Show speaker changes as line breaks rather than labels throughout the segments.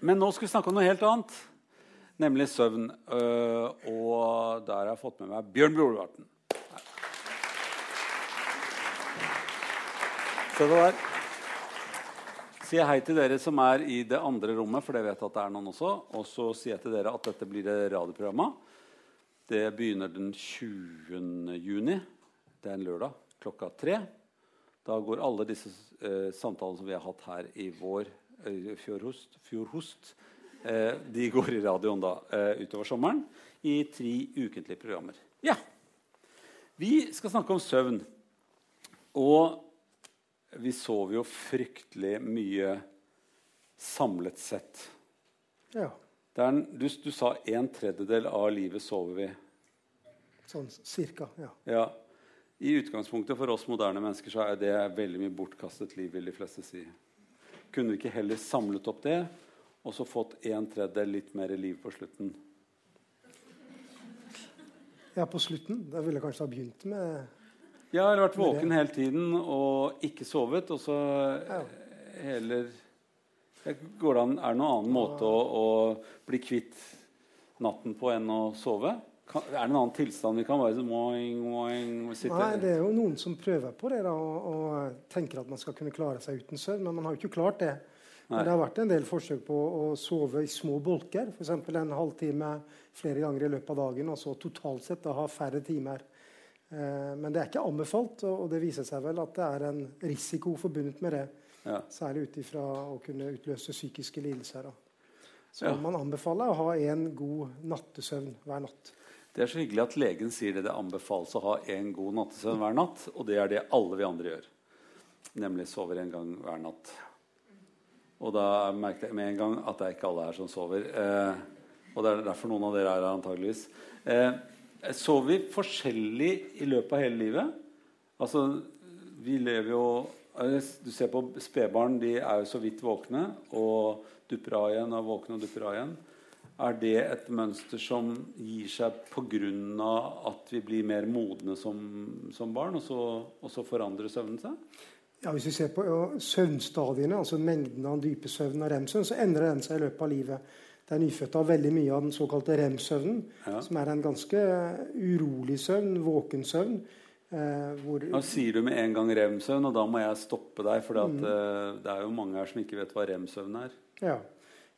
Men nå skal vi snakke om noe helt annet, nemlig søvn. Uh, og der har jeg fått med meg Bjørn Brorvarten. Se det der. Sier hei til dere som er i det andre rommet, for dere vet at det er noen også. Og så sier jeg til dere at dette blir det radioprogrammet. Det begynner den 20. juni. Det er en lørdag klokka tre. Da går alle disse eh, samtalene som vi har hatt her i vår eh, fjorhost, fjorhost eh, de går i radioen da eh, utover sommeren i tre ukentlige programmer. Ja. Vi skal snakke om søvn. Og vi sover jo fryktelig mye samlet sett.
Ja.
En, du, du, sa en tredjedel av livet sover vi.
Sånn cirka, ja.
ja. I utgangspunktet for oss moderne mennesker så er det veldig mye bortkastet liv, vil de fleste si. Kunne vi ikke heller samlet opp det og så fått en tredjedel litt mer liv på slutten?
Ja, på slutten. Da ville jeg kanskje ha begynt med
Ja, eller vært våken hele tiden og ikke sovet, og så ja. heller Går det an, Er det noen annen måte å, å bli kvitt natten på enn å sove? Kan, er det en annen tilstand vi kan være moing, moing,
sitte Nei, det er jo noen som prøver på det da, og, og, tenker at man skal kunne klare seg uten søvn. Men man har jo ikke klart det. Men det har vært en del forsøk på å sove i små bolker. F.eks. en halvtime flere ganger i løpet av dagen. Og så totalt sett da ha færre timer. Eh, men det er ikke anbefalt, og, og det viser seg vel at det er en risiko forbundet med det. Ja. Særlig ut ifra å kunne utløse psykiske lidelser. Da. Så ja. man anbefaler å ha en god nattesøvn hver natt.
Det er så hyggelig at legen sier det det anbefales å ha en god nattesøvn hver natt. Og det er det alle vi andre gjør. Nemlig sover en gang hver natt. Og da merket jeg med en gang at det er ikke alle her som sover. Eh, og det er derfor noen av dere er her antageligvis. Eh, sover vi forskjellig i løpet av hele livet? Altså, vi lever jo Du ser på spedbarn, de er jo så vidt våkne og dupper av igjen og våkne og dupper av igjen. Er det et mønster som gir seg pga. at vi blir mer modne som, som barn, og så, og så, forandrer søvnen seg?
Ja, Hvis vi ser på ja, søvnstadiene, altså mengden av dypesøvn og rem-søvn, så endrer den seg i løpet av livet. Det er nyfødte har veldig mye av den såkalte rem-søvnen, ja. som er en ganske urolig søvn, våken søvn.
Eh, hvor... Nå sier du med en gang rem-søvn, og da må jeg stoppe deg. For mm. eh, det er jo mange her som ikke vet hva rem-søvn er.
Ja.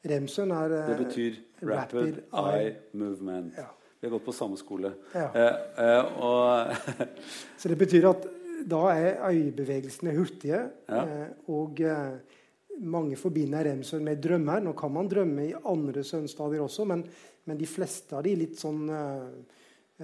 Remsen er
Det betyr Rapid, rapid Eye Movement. Ja. Vi har gått på samme skole. Ja. Eh, eh, og
Så det betyr at da er øyebevegelsene hurtige, ja. eh, og eh, mange forbinder remsøvn med drømmer. Nå kan man drømme i andre søvnstadier også, men, men, de fleste av de litt sånn eh,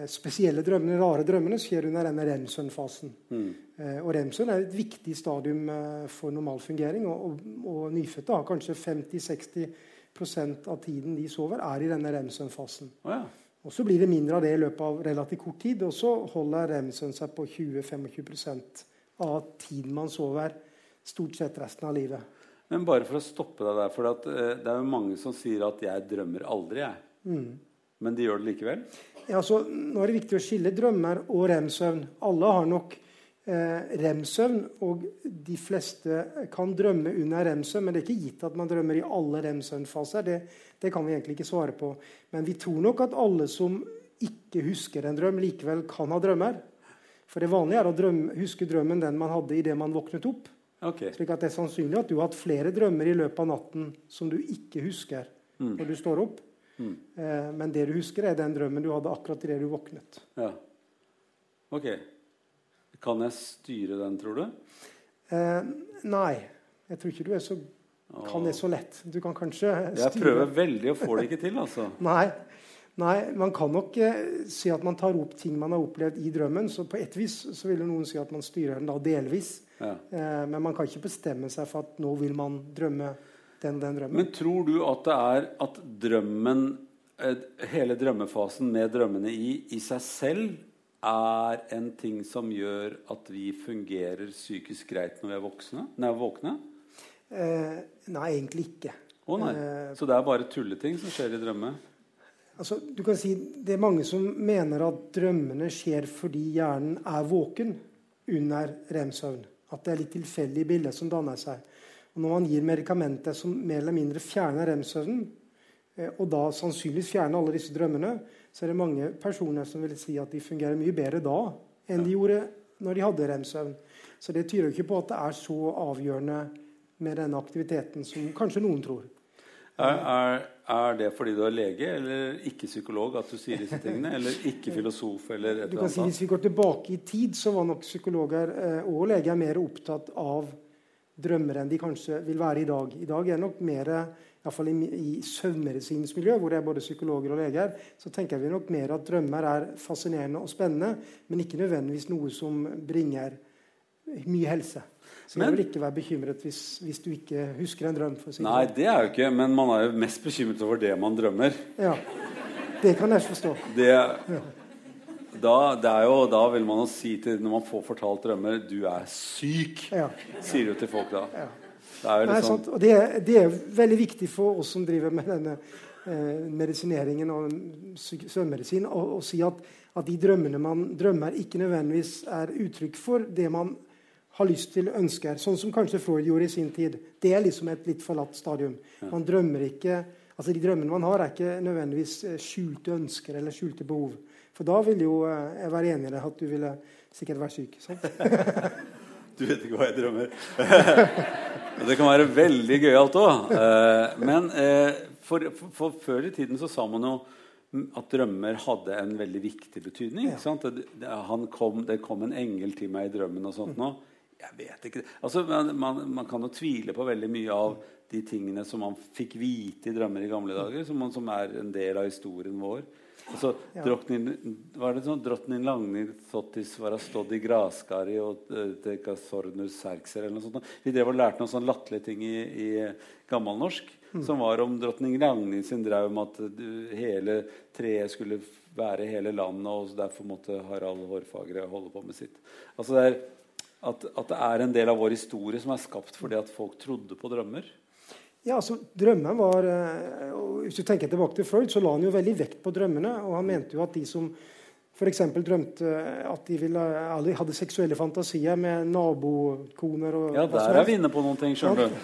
spesielle drømmene, rare drømmene skjer under denne remsøvnfasen. Mm. Og og remsøvn er et viktig stadium for normal fungering. Og, og, og nyfødte har kanskje 50-60% av tiden de sover, er i denne rem-søvnfasen.
Oh, ja.
Og Så blir det mindre av det i løpet av relativt kort tid, og så holder rem-søvn seg på 20-25 av tiden man sover, stort sett resten av livet.
Men bare for å stoppe deg der, for eh, det er jo mange som sier at 'jeg drømmer aldri'. jeg. Mm. Men de gjør det likevel?
Ja, så Nå er det viktig å skille drømmer og rem-søvn. Alle har nok eh, rem-søvn, og de fleste kan drømme under rem-søvn. Men det er ikke gitt at man drømmer i alle rem-søvnfaser. Det, det, kan vi egentlig ikke svare på. Men vi tror nok at alle som ikke husker en drøm, likevel kan ha drømmer. For det vanlige er å drømme, huske drømmen den man hadde idet man våknet opp.
Okay.
Slik at det er sannsynlig at du har hatt flere drømmer i løpet av natten som du ikke husker mm. når du står opp. Mm. Eh, men det du husker, er den drømmen du hadde akkurat idet du våknet.
Ja. Ok. Kan jeg styre den, tror du?
Eh, nei. Jeg tror ikke du er så, kan det så lett. Du kan kanskje styre
Jeg prøver veldig og får det ikke til, altså.
nei. Nei, man kan nok eh, si at man tar opp ting man har opplevd i drømmen. Så på et vis så vil noen si at man styrer den da delvis. Ja. Eh, men man kan ikke bestemme seg for at nå vil man drømme den den drømmen.
Men tror du at det er at drømmen, eh, hele drømmefasen med drømmene i, i seg selv er en ting som gjør at vi fungerer psykisk greit når vi er voksne? Når vi er våkne?
Eh, nei, egentlig ikke.
Oh, nei. Eh, Så det er bare tulleting som skjer i drømme?
Altså, du kan si Det er mange som mener at drømmene skjer fordi hjernen er våken under rem-søvn. At det er litt tilfeldige bilder som danner seg. Og når man gir medikamenter som mer eller mindre fjerner rem-søvnen, eh, og da sannsynligvis fjerner alle disse drømmene, så er det mange personer som vil si at de fungerer mye bedre da enn de gjorde når de hadde rem-søvn. Så det tyder jo ikke på at det er så avgjørende med denne aktiviteten som kanskje noen tror.
Er, er, er, det fordi du er lege eller ikke psykolog at du sier disse tingene? Eller ikke filosof? eller et
du kan si Hvis vi går tilbake i tid, så var nok psykologer eh, og leger mer opptatt av drømmer enn de kanskje vil være i dag. I dag er det nok mer Iallfall i, i søvnmedisinens miljø, hvor det er både psykologer og leger, så tenker vi nok mer at drømmer er fascinerende og spennende, men ikke nødvendigvis noe som bringer mye helse. Så men, jeg vil ikke være bekymret hvis, hvis, du ikke husker en drøm. Si
nei, sånn. det er jo ikke, men man er jo mest bekymret over det man drømmer.
Ja, Det kan jeg forstå.
Det, da, det jo, da, vil man jo si til når man får fortalt drømmer 'Du er syk', ja. sier du til folk da. Ja.
Det er, Nei, sånn... det, det, er veldig viktig for oss som driver med denne eh, medisineringen og søvnmedisin, å, si at, at, de drømmene man drømmer, ikke nødvendigvis er uttrykk for det man har lyst til, ønsker. Sånn som kanskje Freud gjorde i sin tid. Det er liksom et litt forlatt stadium. Man drømmer ikke, altså De drømmene man har, er ikke nødvendigvis eh, skjulte ønsker eller skjulte behov. For da ville jo eh, jeg være enig i deg at du ville sikkert være syk. sant?
Du vet ikke hva jeg drømmer. det kan være veldig gøyalt òg. Eh, men eh, for, for, for, før i tiden så sa man jo at drømmer hadde en veldig viktig betydning. Ja. Det, kom, det, kom, en engel til meg i drømmen og sånt nå. Jeg vet ikke. Altså, man, man, man, kan jo tvile på veldig mye av de tingene som man fikk vite i drømmer i gamle dager, som, man, som er en del av historien vår. Altså, ja. var det sånn drottning Langnir Thottis var stått i graskari og uh, sornus serkser eller noe sånt. Vi drev og lærte noen sånne latterlige ting i, i gammelnorsk mm. som var om drottning Langnir sin drøm at uh, hele treet skulle være hele landet, og derfor måtte Harald Hårfagre holde på med sitt. Altså det er at, at det er en del av vår historie som er skapt fordi at folk trodde på drømmer.
Ja, altså, drømmen var, eh, Hvis du tenker tilbake til Freud, så la han jo veldig vekt på drømmene. og Han mente jo at de som f.eks. drømte at de ville, hadde seksuelle fantasier med nabokoner og
Ja, der er vi inne på noen ting, skjønner du.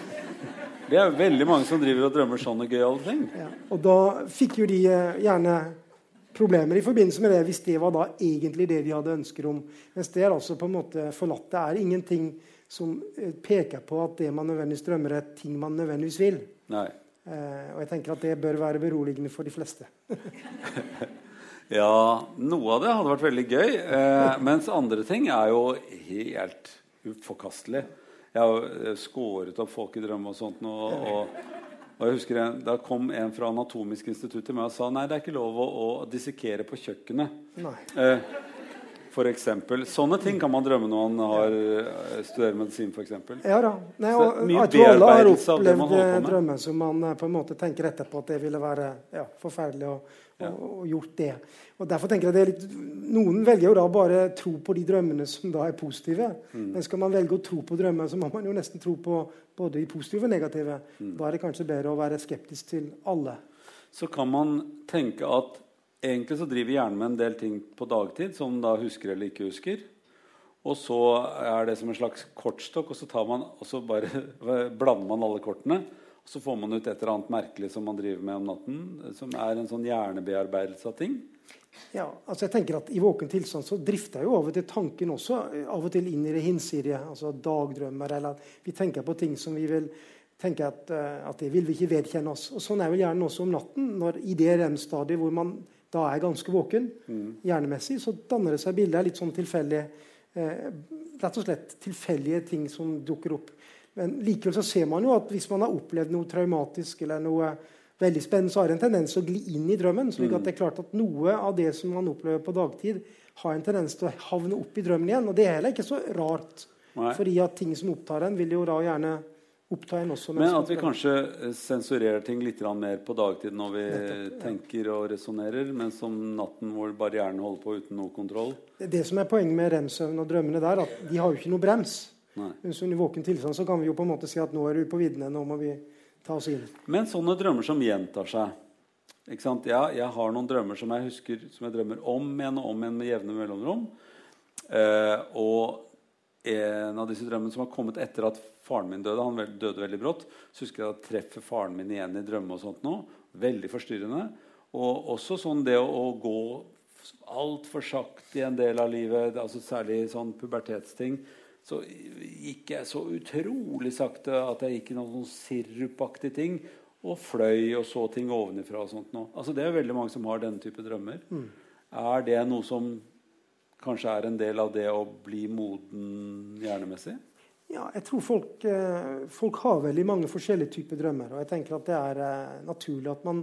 Det er veldig mange som driver og drømmer sånne gøyale ting.
Ja, og da fikk jo de eh, gjerne problemer i forbindelse med det hvis det var da egentlig det de hadde ønsker om. Mens det er altså på en måte forlatt. Det er ingenting som eh, peker på at det man nødvendigvis drømmer, er ting man nødvendigvis vil.
Nei.
Eh, og jeg tenker at det bør være beroligende for de fleste.
ja, noe av det hadde vært veldig gøy. Eh, mens andre ting er jo helt uforkastelig. Jeg har eh, skåret opp folk i drømme og sånt. Og, og, og jeg husker en, Da kom en fra Anatomisk institutt til meg og sa nei, det er ikke lov å, å dissekere på kjøkkenet.
Nei.
Eh, for eksempel. Sånne ting kan man drømme når man har, eh, studerer medisin, f.eks.
Ja da. Nei, og, jeg tror alle har opplevd drømmer som man eh, på en måte tenker etterpå at det ville være ja, forferdelig å, ja. og, gjort det. Og derfor tenker jeg det er litt, Noen velger jo da bare tro på de drømmene som da er positive. Mm. Men skal man velge å tro på drømmer, så må man jo nesten tro på både de positive og negative. Mm. Da er det kanskje bedre å være skeptisk til alle.
Så kan man tenke at Egentlig så driver hjernen med en del ting på dagtid som da husker eller ikke husker. Og så er det som en slags kortstokk, og så, man, og så bare blander man alle kortene. Og så får man ut et eller annet merkelig som man driver med om natten, som er en sånn hjernebearbeidelse av ting.
Ja, altså jeg tenker at I våken tilstand så drifter jeg jo av og til tanken også av og til inn i det hinsidige. altså Dagdrømmer, eller at vi tenker på ting som vi vil tenke at, eh, at det vil vi ikke vedkjenne oss. Og Sånn er vel hjernen også om natten. når I det rem-stadiet hvor man da er jeg ganske våken mm. hjernemessig, så danner det seg bilder av litt sånn tilfeldige eh, Rett og slett tilfeldige ting som dukker opp. Men likevel så ser man jo at hvis man har opplevd noe traumatisk eller noe veldig spennende, så har det en tendens til å gli inn i drømmen. slik at mm. det er klart at Noe av det som man opplever på dagtid, har en tendens til å havne opp i drømmen igjen. Og det er heller ikke så rart. Nei. fordi at ting som opptar en, vil jo da gjerne oppta en også.
Men at vi kanskje eh, sensurerer ting litt mer på dagtid når vi Nettopp, ja. tenker og resonnerer, mens om natten hvor bare hjernen holder på uten noe kontroll?
Det, det som er poenget med rem-søvn og drømmene der, at de har jo ikke noe brems. Nei. Mens i våken tilstand så kan vi jo på en måte si at nå er du på viddene, nå må vi ta oss inn.
Men sånne drømmer som gjentar seg ikke sant? Ja, jeg har noen drømmer som jeg husker som jeg drømmer om igjen og om igjen med jevne mellomrom. Eh, og en av disse drømmene som har kommet etter at faren min døde. Han døde veldig brått. Så husker jeg at treffer faren min igjen i drømme og sånt nå. Veldig forstyrrende. Og også sånn det å, å gå altfor sakte i en del av livet, altså særlig sånn pubertetsting, så gikk jeg så utrolig sakte at jeg gikk i noen sånn sirupaktige ting. Og fløy og så ting ovenifra. og sånt nå. Altså Det er veldig mange som har denne type drømmer. Mm. Er det noe som kanskje er en del av det å bli moden hjernemessig?
Ja, jeg tror folk, eh, folk, har veldig mange forskjellige typer drømmer. Og jeg tenker at det er eh, naturlig at man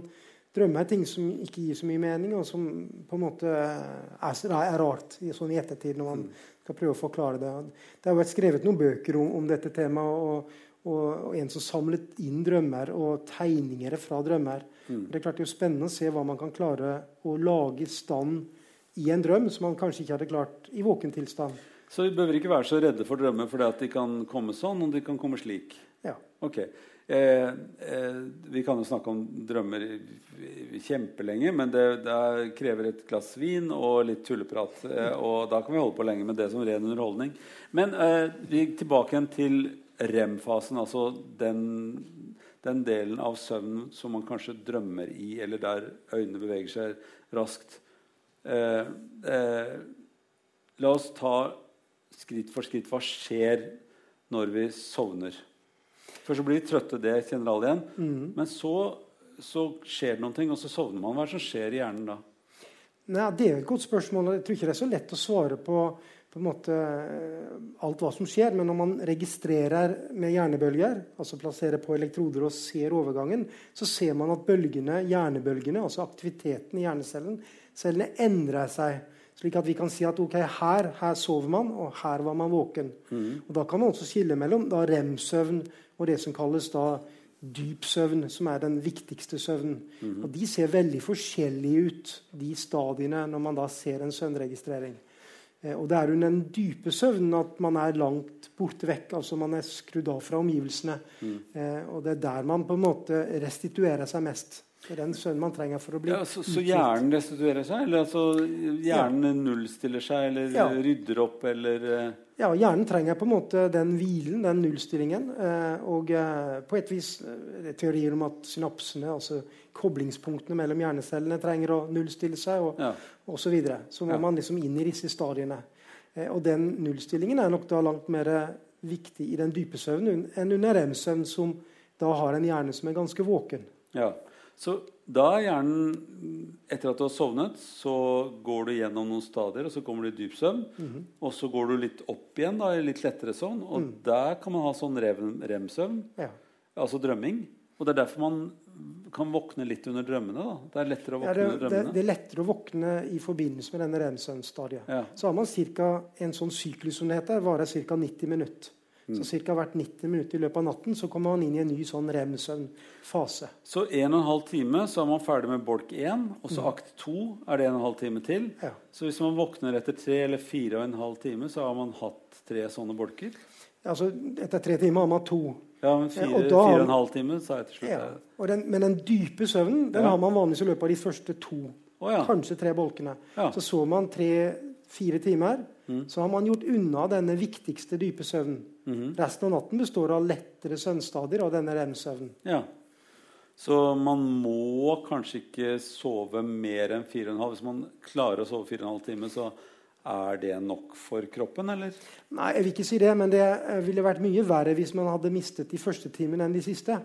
drømmer ting som ikke gir så mye mening, og som på en måte er, er rart i, sånn i ettertid når man mm. skal prøve å forklare det. Det har vært skrevet noen bøker om, om dette temaet. og og, og, en som samlet inn drømmer og tegninger fra drømmer. Mm. Det er klart det er spennende å se hva man kan klare å lage i stand i en drøm som man kanskje ikke hadde klart i våken tilstand.
Så vi behøver ikke være så redde for drømmer fordi at de kan komme sånn, og de kan komme slik?
Ja.
Ok. Eh, eh, vi kan jo snakke om drømmer kjempelenge, men det, det, krever et glass vin og litt tulleprat. Eh, og da kan vi holde på lenge med det som ren underholdning. Men eh, vi er tilbake igjen til rem-fasen, altså den, den, delen av søvnen som man kanskje drømmer i, eller der øynene beveger seg raskt. Eh, eh, la oss ta skritt for skritt. Hva skjer når vi sovner? Først så blir vi trøtte, det kjenner alle igjen. Mm. Men så, så, skjer det noen ting, og så sovner man. Hva er det som skjer i hjernen da?
Nei, det er et godt spørsmål. Jeg tror ikke det er så lett å svare på, på en måte, alt hva som skjer. Men når man registrerer med hjernebølger, altså plasserer på elektroder og ser overgangen, så ser man at bølgene, hjernebølgene, altså aktiviteten i hjernecellen, cellene endrer seg. Slik at vi kan si at ok, her, her sover man, og her var man våken. Mm. Og Da kan man også skille mellom da rem-søvn og det som kalles da dyp søvn, som er den viktigste søvnen. Mm. Og De ser veldig forskjellige ut, de stadiene, når man da ser en søvnregistrering. Eh, og Det er under den dype søvnen at man er langt borte vekk. altså Man er skrudd av fra omgivelsene. Mm. Eh, og Det er der man på en måte restituerer seg mest. Det er den søvnen man trenger for å bli
ja, så, så, hjernen restituerer seg? Eller altså hjernen ja. nullstiller seg, eller ja. rydder opp, eller uh...
Ja, hjernen trenger på en måte den hvilen, den nullstillingen. Uh, og uh, på et vis det er teorier om at synapsene, altså koblingspunktene mellom hjernecellene, trenger å nullstille seg, og, ja. og så videre. Så må man liksom inn i disse stadiene. og den nullstillingen er nok da langt mer viktig i den dype søvnen enn under rem-søvn, som da har en hjerne som er ganske våken.
Ja. Så da er hjernen Etter at du har sovnet, så går du gjennom noen stadier, og så kommer du i dyp søvn. Mm -hmm. Og så går du litt opp igjen, da, i litt lettere søvn. Og mm. der kan man ha sånn rem-søvn. Ja. Altså drømming. Og det er derfor man kan våkne litt under drømmene. da. Det er lettere å våkne ja, det, under drømmene.
Det, det, er lettere å våkne i forbindelse med denne rem-søvnstadiet. Ja. Så har man cirka, en sånn syklus som det heter, varer ca. 90 minutter. Mm. Så ca. hvert 90 minutter i løpet av natten så kommer man inn i en ny sånn rem-søvnfase.
Så 1 12 time så er man ferdig med bolk 1, og så mm. akt 2 er det 1 12 time til. Ja. Så hvis man våkner etter 3 eller 4 12 time, så har man hatt tre sånne bolker?
Altså, etter tre timer har man to.
Ja, men fire, og fire og en halv time, sa jeg til slutt.
Ja. Den, men den dype søvnen den ja. har man vanligvis i løpet av de første to, oh, ja. kanskje tre bolkene. Så så man tre-fire timer, mm. så har man gjort unna denne viktigste dype søvnen. Mm Resten av natten består av lettere søvnstadier av denne rem-søvnen.
Ja. Så man må kanskje ikke sove mer enn 4,5 Hvis man klarer å sove 4,5 timer, så er det nok for kroppen, eller?
Nei, jeg vil ikke si det, men det ville vært mye verre hvis man hadde mistet de første timene enn de siste.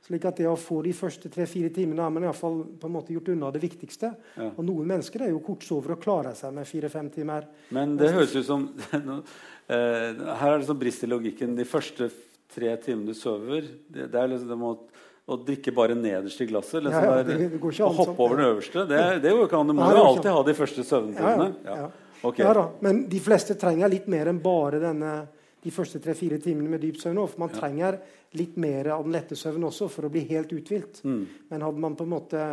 Slik at det å få de første tre-fire timene har man i fall på en måte gjort unna det viktigste. Ja. Og noen mennesker er jo kortsovere og klarer seg med fire-fem timer.
Men det høres ut som Eh, her er det sånn brist i logikken. De første tre timene du sover, det, det er liksom det må, å drikke bare nederst i glasset. Liksom ja, ja, det, det går ikke an, hoppe over den øverste. Det, det går ikke an. Du må jo alltid ha de første søvntimene.
Ja, okay. Men de fleste trenger litt mer enn bare denne, de første tre-fire timene med dyp søvn. For man trenger litt mer av den lette søvnen også for å bli helt uthvilt. Mm. Men hadde man på en måte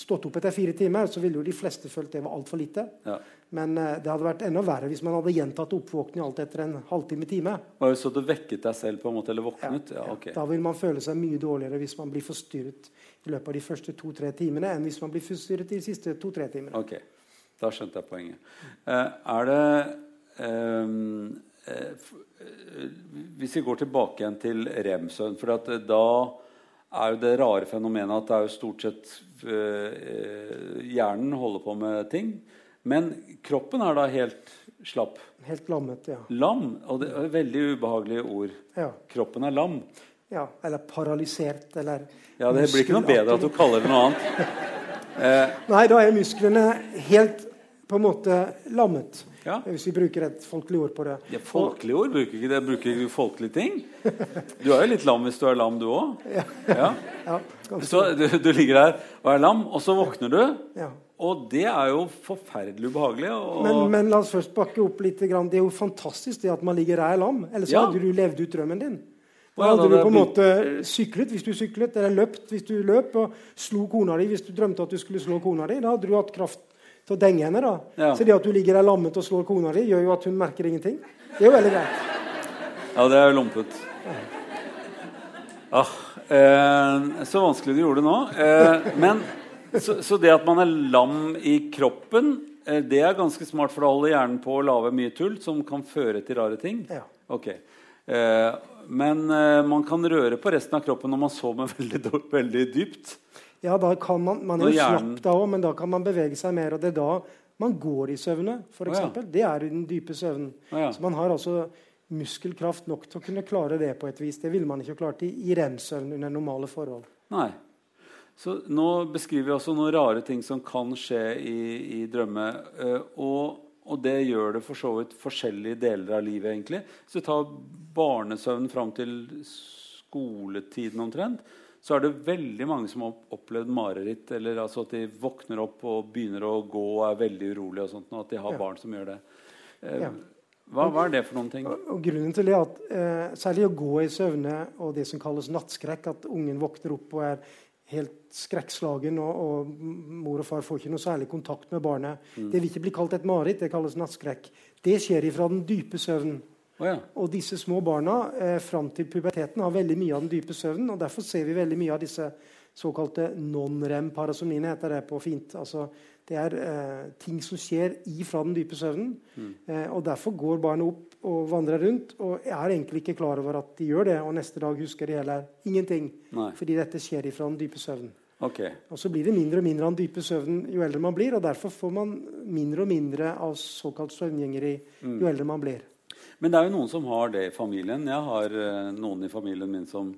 stått opp etter fire timer, så ville jo de fleste følt det var altfor lite. Ja. Men uh, det hadde vært enda verre hvis man hadde gjentatt oppvåkning alt etter en halvtime-time.
Så du vekket deg selv på en måte, eller våknet? Ja, ja, okay.
Da vil man føle seg mye dårligere hvis man blir forstyrret i løpet av de første to-tre timene, enn hvis man blir forstyrret de siste to-tre timene.
Okay. Da skjønte jeg poenget. Uh, er det um, eh, eh, Hvis vi går tilbake igjen til rem-søvn For at, eh, da er jo det rare fenomenet at det er jo stort sett eh, Hjernen holder på med ting. Men kroppen er da helt slapp.
Helt lammet, ja.
Lam. Og det er et veldig ubehagelige ord.
ja.
Kroppen er lam.
Ja, Eller paralysert, eller
Ja, Det blir ikke noe bedre at du kaller det noe annet. Eh,
Nei, da er musklene helt på en måte lammet.
Ja.
Hvis vi bruker et folkelig ord på det.
ja, folkelig ord bruker ikke det. Bruker ikke du folkelige ting? Du er jo litt lam hvis du er lam, du òg.
Ja.
Ja. Så du, du ligger der og er lam, og så våkner du.
ja.
Og det er jo forferdelig ubehagelig. Og,
Men, men la oss først bakke opp litt. grann. Det er jo fantastisk det at man ligger der lam. Ellers
Ja.
hadde du levd ut drømmen din. Da hadde du på en måte syklet hvis du syklet, eller løpt hvis du løp, og slo kona di hvis du drømte at du skulle slå kona di. Da hadde du hatt kraft til å denge henne. da.
Ja.
Så det at du ligger der lammet og slår kona di, gjør jo at hun merker ingenting. Det er jo veldig greit.
Ja, det er jo lompet. Ah, eh, så vanskelig du gjorde det nå. Eh, men, så, så det at man er lam i kroppen, eh, det er ganske smart, for det holder hjernen på å lage mye tull som kan føre til rare ting.
Ja.
Ok. Eh, men eh, man kan røre på resten av kroppen når man sover veldig, veldig dypt.
Ja, da kan man, man er jo slapp da òg, men da kan man bevege seg mer. Og det er da man går i søvne, f.eks.
Å, ja.
Det er i den dype søvnen.
Ja.
Så man har altså muskelkraft nok til å kunne klare det på et vis. Det ville man ikke klart i, i rem-søvn under normale forhold.
Nei. Så nå beskriver vi også noen rare ting som kan skje i, i drømme. eh, og, og det gjør det for så vidt forskjellige deler av livet, egentlig. Hvis du tar barnesøvn fram til skoletiden omtrent, så er det veldig mange som har opplevd mareritt. Eller altså at de våkner opp og begynner å gå og er veldig urolige, og sånt, og at de har
Ja.
barn som gjør det. Eh,
Ja.
hva, hva er det for noen ting?
Og, og grunnen til det er at eh, Særlig å gå i søvne og det som kalles nattskrekk, at ungen våkner opp og er helt skrekkslagen, og, og mor og far får ikke noe særlig kontakt med barnet. Det vil ikke bli kalt et mareritt, det kalles nattskrekk. Det skjer ifra den dype søvnen.
Å ja.
Og disse små barna eh, fram til puberteten har veldig mye av den dype søvnen. og Derfor ser vi veldig mye av disse såkalte non-rem-parasomniene, heter det på fint. Altså, det er eh, ting som skjer ifra den dype søvnen. Eh, og Derfor går barna opp og vandrer rundt og er egentlig ikke klar over at de gjør det. Og neste dag husker de heller ingenting,
Nei.
fordi dette skjer ifra den dype søvnen.
Okay.
Og så blir det mindre og mindre av den dype søvnen jo eldre man blir. Og derfor får man mindre og mindre av såkalt søvngjengeri jo eldre man blir.
Men det er jo noen som har det i familien. Jeg har eh, noen i familien min som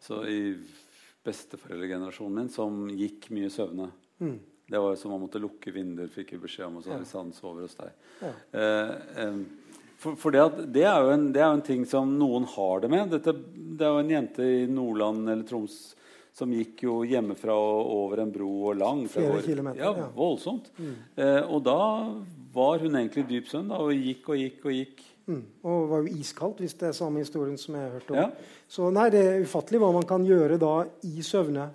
så i besteforeldregenerasjonen min som gikk mye søvne.
Mm.
Det var jo som man måtte lukke vinduer, fikk vi beskjed om. Og så,
Ja.
hvis han sover hos deg.
Ja.
Eh, eh, for for det, at, det, er en, det er jo en ting som noen har det med. Dette, det er jo en jente i Nordland eller Troms som gikk jo hjemmefra og over en bro og langt
Flere kilometer,
Ja, voldsomt. Eh, og da var hun egentlig dyp søvn og gikk og gikk og gikk.
Mm. Og det var jo iskaldt, hvis det er samme historien som jeg har hørt om.
Ja.
Så nei, det er ufattelig hva man kan gjøre da i søvne.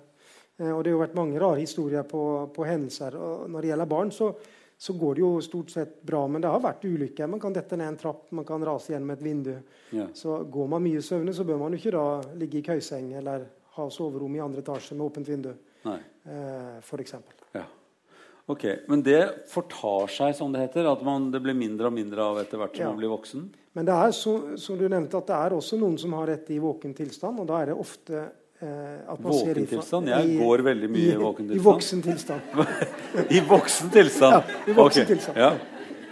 Eh, og det har jo vært mange rare historier på, på hendelser. Og når det gjelder barn, så, så går det jo stort sett bra. Men det har vært ulykker. Man kan dette ned en trapp, man kan rase gjennom et vindu.
Ja.
Så går man mye i søvne, så bør man jo ikke da ligge i køyseng eller ha soverom i andre etasje med åpent vindu, eh, f.eks.
Ok, Men det fortar seg, som det heter? At man, det blir mindre og mindre av etter hvert som
Ja.
man blir voksen?
Men det er så, som du nevnte, at det er også noen som har dette i våken tilstand. Og da er det ofte eh, at man ser
Våken
ifra-
tilstand? Jeg går veldig mye i våken tilstand.
I voksen tilstand.
I voksen tilstand?
Ja, i voksen
okay.
tilstand.
Ja.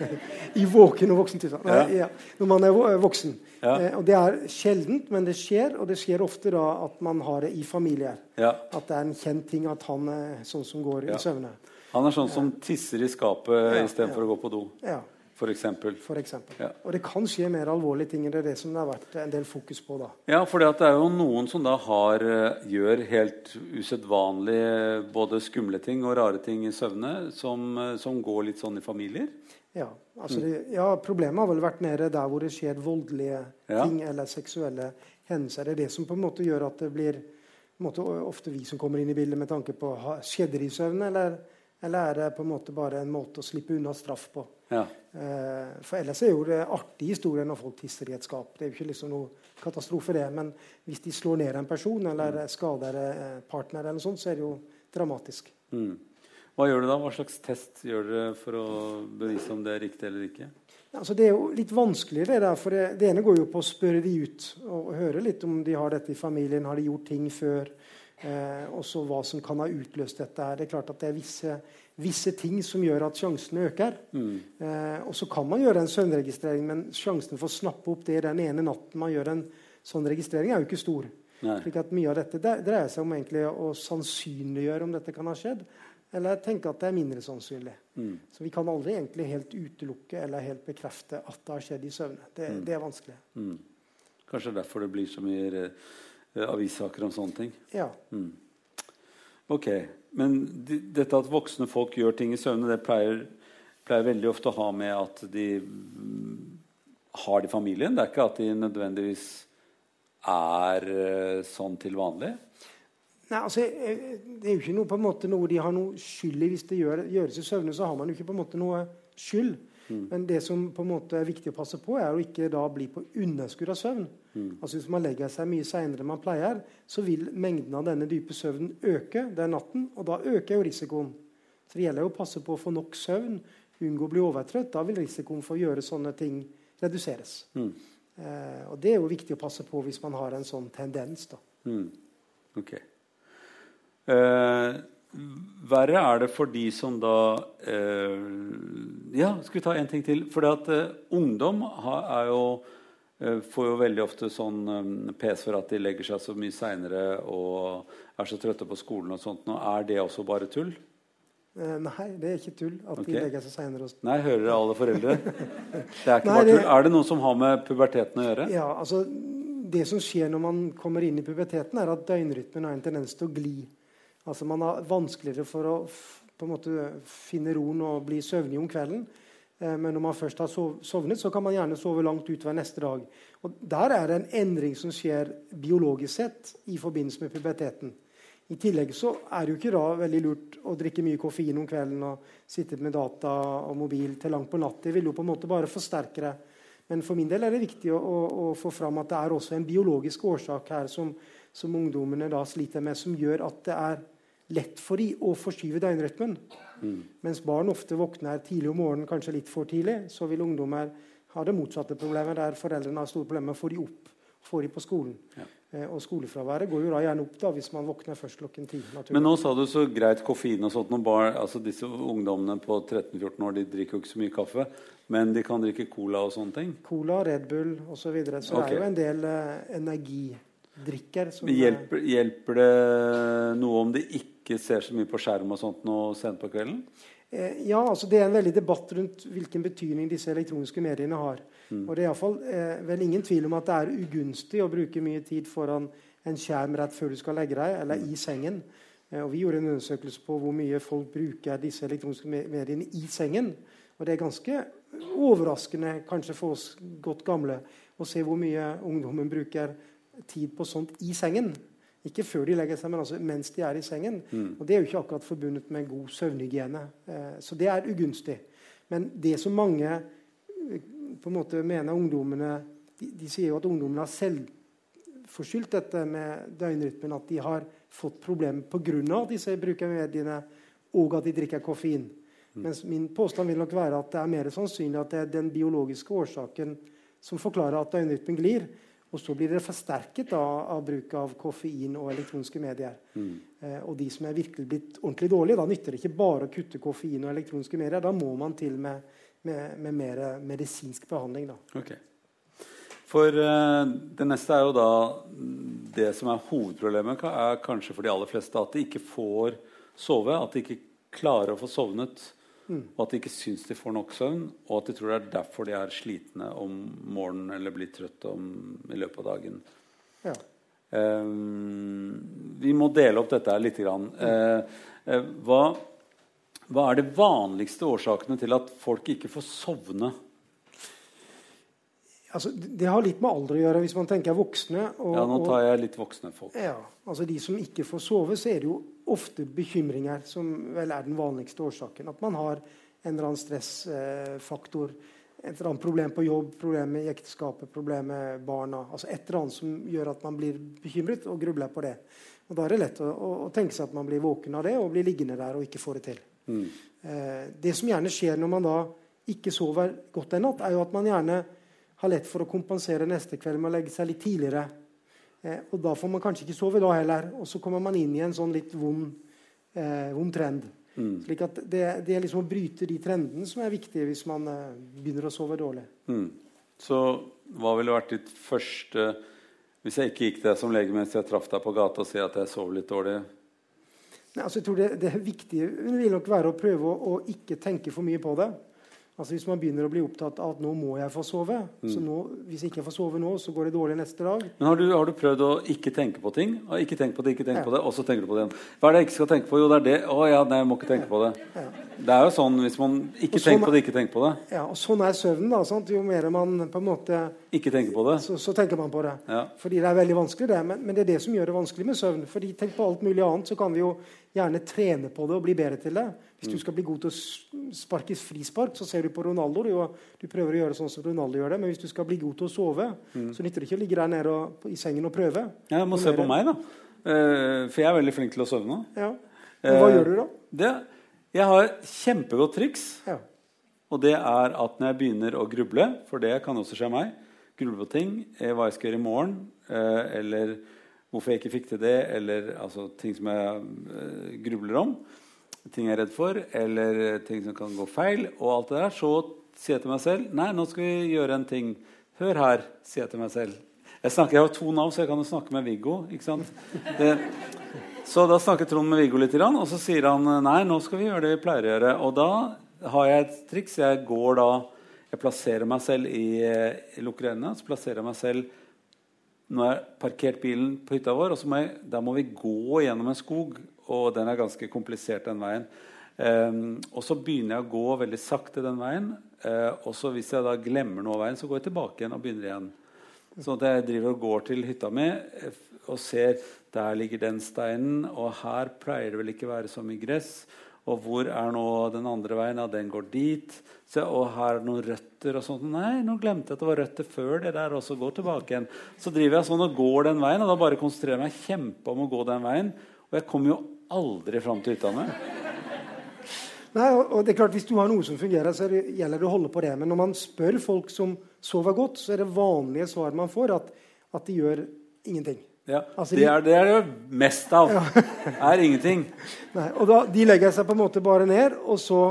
I våken og voksen tilstand. Nei,
Ja.
Når man er voksen.
Ja.
Eh, og det er sjeldent, men det skjer. Og det skjer ofte da at man har det i familier.
ja.
At det er en kjent ting at han er sånn som går i søvne.
Han er sånn som tisser i skapet
Ja,
istedenfor
ja.
å gå på do,
Ja,
for eksempel.
for eksempel.
Ja.
Og det kan skje mer alvorlige ting. Det er det som det har vært en del fokus på da.
Ja, for det er jo noen som da har, eh, gjør helt usedvanlige både skumle ting og rare ting i søvne, som, eh, som går litt sånn i familier.
Ja, altså
Mm.
det, ja, Problemet har vel vært mer der hvor det skjer voldelige
Ja.
ting eller seksuelle hendelser. Det er det som på en måte gjør at det blir måte, ofte vi som kommer inn i bildet med tanke på skjedde det i søvne, eller, eller er det på en måte bare en måte å slippe unna straff på.
Ja.
Eh, for ellers er jo det artig historie når folk tisser i et skap. Det er jo ikke liksom noe katastrofe, det. Men hvis de slår ned en person eller skader eh, partner, eller noe sånt, så er det jo dramatisk.
Mm. Hva gjør du da? Hva slags test gjør dere for å bevise om det er riktig eller ikke?
Altså, det er jo litt vanskelig, det der. For det, det, ene går jo på å spørre de ut og, høre litt om de har dette i familien. Har de gjort ting før? Eh, og så hva som kan ha utløst dette. her. Det er klart at det er visse, visse ting som gjør at sjansene øker. Mm. Eh, og så kan man gjøre en søvnregistrering, men sjansen for å snappe opp det den ene natten man gjør en sånn registrering, er jo ikke stor. Nei. Slik at Mye av dette dreier seg om egentlig å sannsynliggjøre om dette kan ha skjedd. Eller tenke at det er mindre sannsynlig. Mm. Så vi kan aldri egentlig helt utelukke eller helt bekrefte at det har skjedd i søvne. Det, mm. det er vanskelig. Mm.
Kanskje derfor det blir så mye avissaker om sånne ting.
Ja.
Mm. Ok, Men de, dette at voksne folk gjør ting i søvne, det pleier, pleier veldig ofte å ha med at de mm, har det i familien. Det er ikke at de nødvendigvis er uh, sånn til vanlig.
Nei, altså, eh, Det er jo ikke noe, på en måte, noe de har noe skyld i. Hvis det gjør, gjøres i søvne, så har man jo ikke på en måte noe skyld. Mm. Men det som på en måte er viktig å passe på, er å ikke da bli på underskudd av søvn. Mm. Altså Hvis man legger seg mye seinere enn man pleier, så vil mengden av denne dype søvnen øke den natten. Og da øker jo risikoen. Så det gjelder jo å passe på å få nok søvn, unngå å bli overtrøtt. Da vil risikoen for å gjøre sånne ting reduseres. Mm. Eh, og det er jo viktig å passe på hvis man har en sånn tendens. da.
Mm. Okay. Eh, verre er det for de som da eh, Ja, skal vi ta en ting til? For eh, ungdom har, er jo eh, får jo veldig ofte sånn um, pes for at de legger seg så mye seinere og er så trøtte på skolen. og sånt. Nå, er det også bare tull?
Eh, nei, det er ikke tull. at okay. de legger seg senere.
Nei, Hører dere alle foreldre? Det er ikke nei, bare tull. Det... Er det noe som har med puberteten å gjøre?
Ja, altså Det som skjer når man kommer inn i puberteten, er at døgnrytmen har en tendens til å gli. Altså Man har vanskeligere for å på en måte finne roen og bli søvnig om kvelden. Eh, men når man først har sovnet, så kan man gjerne sove langt utover neste dag. Og Der er det en endring som skjer biologisk sett i forbindelse med puberteten. I tillegg så er det jo ikke da veldig lurt å drikke mye koffein om kvelden og sitte med data og mobil til langt på natt. Det vil jo på en måte bare forsterke det. Men for min del er det viktig å, å, å få fram at det er også en biologisk årsak her som, som ungdommene da sliter med, som gjør at det er lett for de å forskyve døgnrytmen. Mm. Mens barn ofte våkner tidlig om morgenen, kanskje litt for tidlig, så vil ungdommer ha det motsatte problemet, der foreldrene har store problemer med å få dem opp Får de på skolen. Ja. Eh, og skolefraværet går jo da gjerne opp da, hvis man våkner først klokken ti.
Men nå sa du så greit koffein og sånt. Bar, altså disse ungdommene på 13-14 år de drikker jo ikke så mye kaffe, men de kan drikke cola og sånne ting?
Cola, Red Bull osv. Så, videre. så okay. det er jo en del eh, energidrikker.
Som, hjelper, hjelper det noe om de ikke ikke ser så mye på skjerm og sånt nå sent på kvelden?
Eh, ja, altså det er en veldig debatt rundt hvilken betydning disse elektroniske mediene har. Mm. Og det er iallfall eh, vel ingen tvil om at det er ugunstig å bruke mye tid foran en skjerm rett før du skal legge deg, eller i sengen. Eh, og vi gjorde en undersøkelse på hvor mye folk bruker disse elektroniske mediene i sengen. Og det er ganske overraskende, kanskje for oss godt gamle, å se hvor mye ungdommen bruker tid på sånt i sengen. Ikke før de legger seg, men altså mens de er i sengen. Mm. Og Det er jo ikke akkurat forbundet med god søvnhygiene. Eh, så det er ugunstig. Men det som mange eh, på en måte mener ungdommene De, de sier jo at ungdommene har selvforskyldt dette med døgnrytmen. At de har fått problemer pga. at disse bruker mediene, og at de drikker koffein. Mm. Mens min påstand vil nok være at det er mer sannsynlig at det er den biologiske årsaken som forklarer at døgnrytmen glir. Og så blir det forsterket da, av bruk av koffein og elektroniske medier. Mm. Eh, og de som er virkelig blitt ordentlig dårlige, da nytter det ikke bare å kutte koffein og elektroniske medier. Da må man til med, med, med mer medisinsk behandling. Da.
Okay. For eh, det neste er jo da Det som er hovedproblemet, er kanskje for de aller fleste at de ikke får sove. At de ikke klarer å få sovnet Mm. Og at de ikke syns de får nok søvn, og at de tror det er derfor de er slitne om morgenen eller blir trøtte i løpet av dagen. Ja. Um, vi må dele opp dette litt. Grann. Mm. Uh, uh, hva, hva, er de vanligste årsakene til at folk ikke får sovne?
Altså, det har litt med alder å gjøre, hvis man tenker voksne.
Og, ja, nå tar jeg litt voksne folk.
Ja, altså De som ikke får sove, så er det jo ofte bekymringer som vel er den vanligste årsaken. At man har en eller annen stressfaktor. et eller annet problem på jobb, problem i ekteskapet, problem med barna. altså Et eller annet som gjør at man blir bekymret og grubler på det. Og Da er det lett å, å, å tenke seg at man blir våken av det og blir liggende der og ikke får det til. Mm. Eh, det som gjerne skjer når man da ikke sover godt en natt, er jo at man gjerne har lett for å kompensere neste kveld med å legge seg litt tidligere. Eh, og da får man kanskje ikke sove da heller. Og så kommer man inn i en sånn litt vond, eh, vond trend. Mm. Slik at det, det, er liksom å bryte de trendene som er viktige hvis man eh, begynner å sove dårlig. Mm.
Så hva ville vært ditt første Hvis jeg ikke gikk deg som lege mens jeg traff deg på gata og sier at jeg sover litt dårlig?
Nei, altså jeg tror det, det viktige vil nok være å prøve å, å ikke tenke for mye på det. Altså Hvis man begynner å bli opptatt av at nå må jeg få sove mm. så nå, Hvis jeg ikke får sove nå, så går det dårlig neste dag.
Men Har du, har du prøvd å ikke tenke på ting? Og ikke tenke på det, ikke tenke ja. på det, og så tenker du på det igjen. Hva er det jeg ikke skal tenke på? Jo, det er det. Å ja, nei, jeg må ikke tenke på det. Ja. Det er jo sånn hvis man ikke sånn, tenker på det, ikke tenker på det.
Ja, og Sånn er søvnen. da, sant? Jo mer man på en måte
Ikke tenker på det.
Så, så tenker man på det. Ja. Fordi det er veldig vanskelig, det. Men, men, det er det som gjør det vanskelig med søvn. Fordi tenk på alt mulig annet, så kan vi jo gjerne trene på det og bli bedre til det. Hvis du skal bli god til å sparke frispark, så ser du på Ronaldo. Du, du, prøver å gjøre sånn som Ronaldo gjør det. Men hvis du skal bli god til å sove, mm. så nytter det ikke å ligge der nede og, i sengen og prøve.
Ja, jeg må se på meg, da. Uh, for jeg er veldig flink til å sove nå.
Ja. Men hva uh, gjør du da?
Det, jeg har kjempegodt triks. Ja. Og det er at når jeg begynner å gruble, for det kan også skje meg Gruble på ting, eh, hva jeg skal gjøre i morgen, uh, eller hvorfor jeg ikke fikk til det, eller altså, ting som jeg grubler om ting jeg er redd for, eller ting som kan gå feil, og alt det der, så sier jeg til meg selv Nei, nå skal vi gjøre en ting. Hør her, sier jeg til meg selv. Jeg, snakker, jeg har to navn, så jeg kan jo snakke med Viggo. ikke sant? Det, så da snakker Trond med Viggo litt, og så sier han nei, nå skal vi gjøre det vi pleier å gjøre. Og da har jeg et triks. Jeg går da Jeg plasserer meg selv i, i lukker øynene. Så plasserer jeg meg selv Nå har jeg parkert bilen på hytta vår, og så må jeg, da må vi gå gjennom en skog og den er ganske komplisert, den veien. Um, og så begynner jeg å gå veldig sakte den veien. Uh, og så hvis jeg da glemmer noe av veien, så går jeg tilbake igjen og begynner igjen. Sånn at jeg driver og går til hytta mi eh, og ser der ligger den steinen, og her pleier det vel ikke være så mye gress. Og hvor er nå den andre veien? Ja, den går dit. Så, og her er noen røtter og sånt. Nei, nå glemte jeg at det var røtter før det der. også. går tilbake igjen. Så driver jeg sånn og går den veien, og da bare konsentrerer jeg meg kjempe om å gå den veien. Og jeg kommer jo aldri fram til mi.
Nei, og det er klart Hvis du har noe som fungerer, så gjelder det å holde på det. Men når man spør folk som sover godt, så er det vanlige svaret man får, at, at de gjør ingenting.
Ja, altså, det, er, det er det mest av. Ja. er ingenting.
Nei, og da, De legger seg på en måte bare ned, og så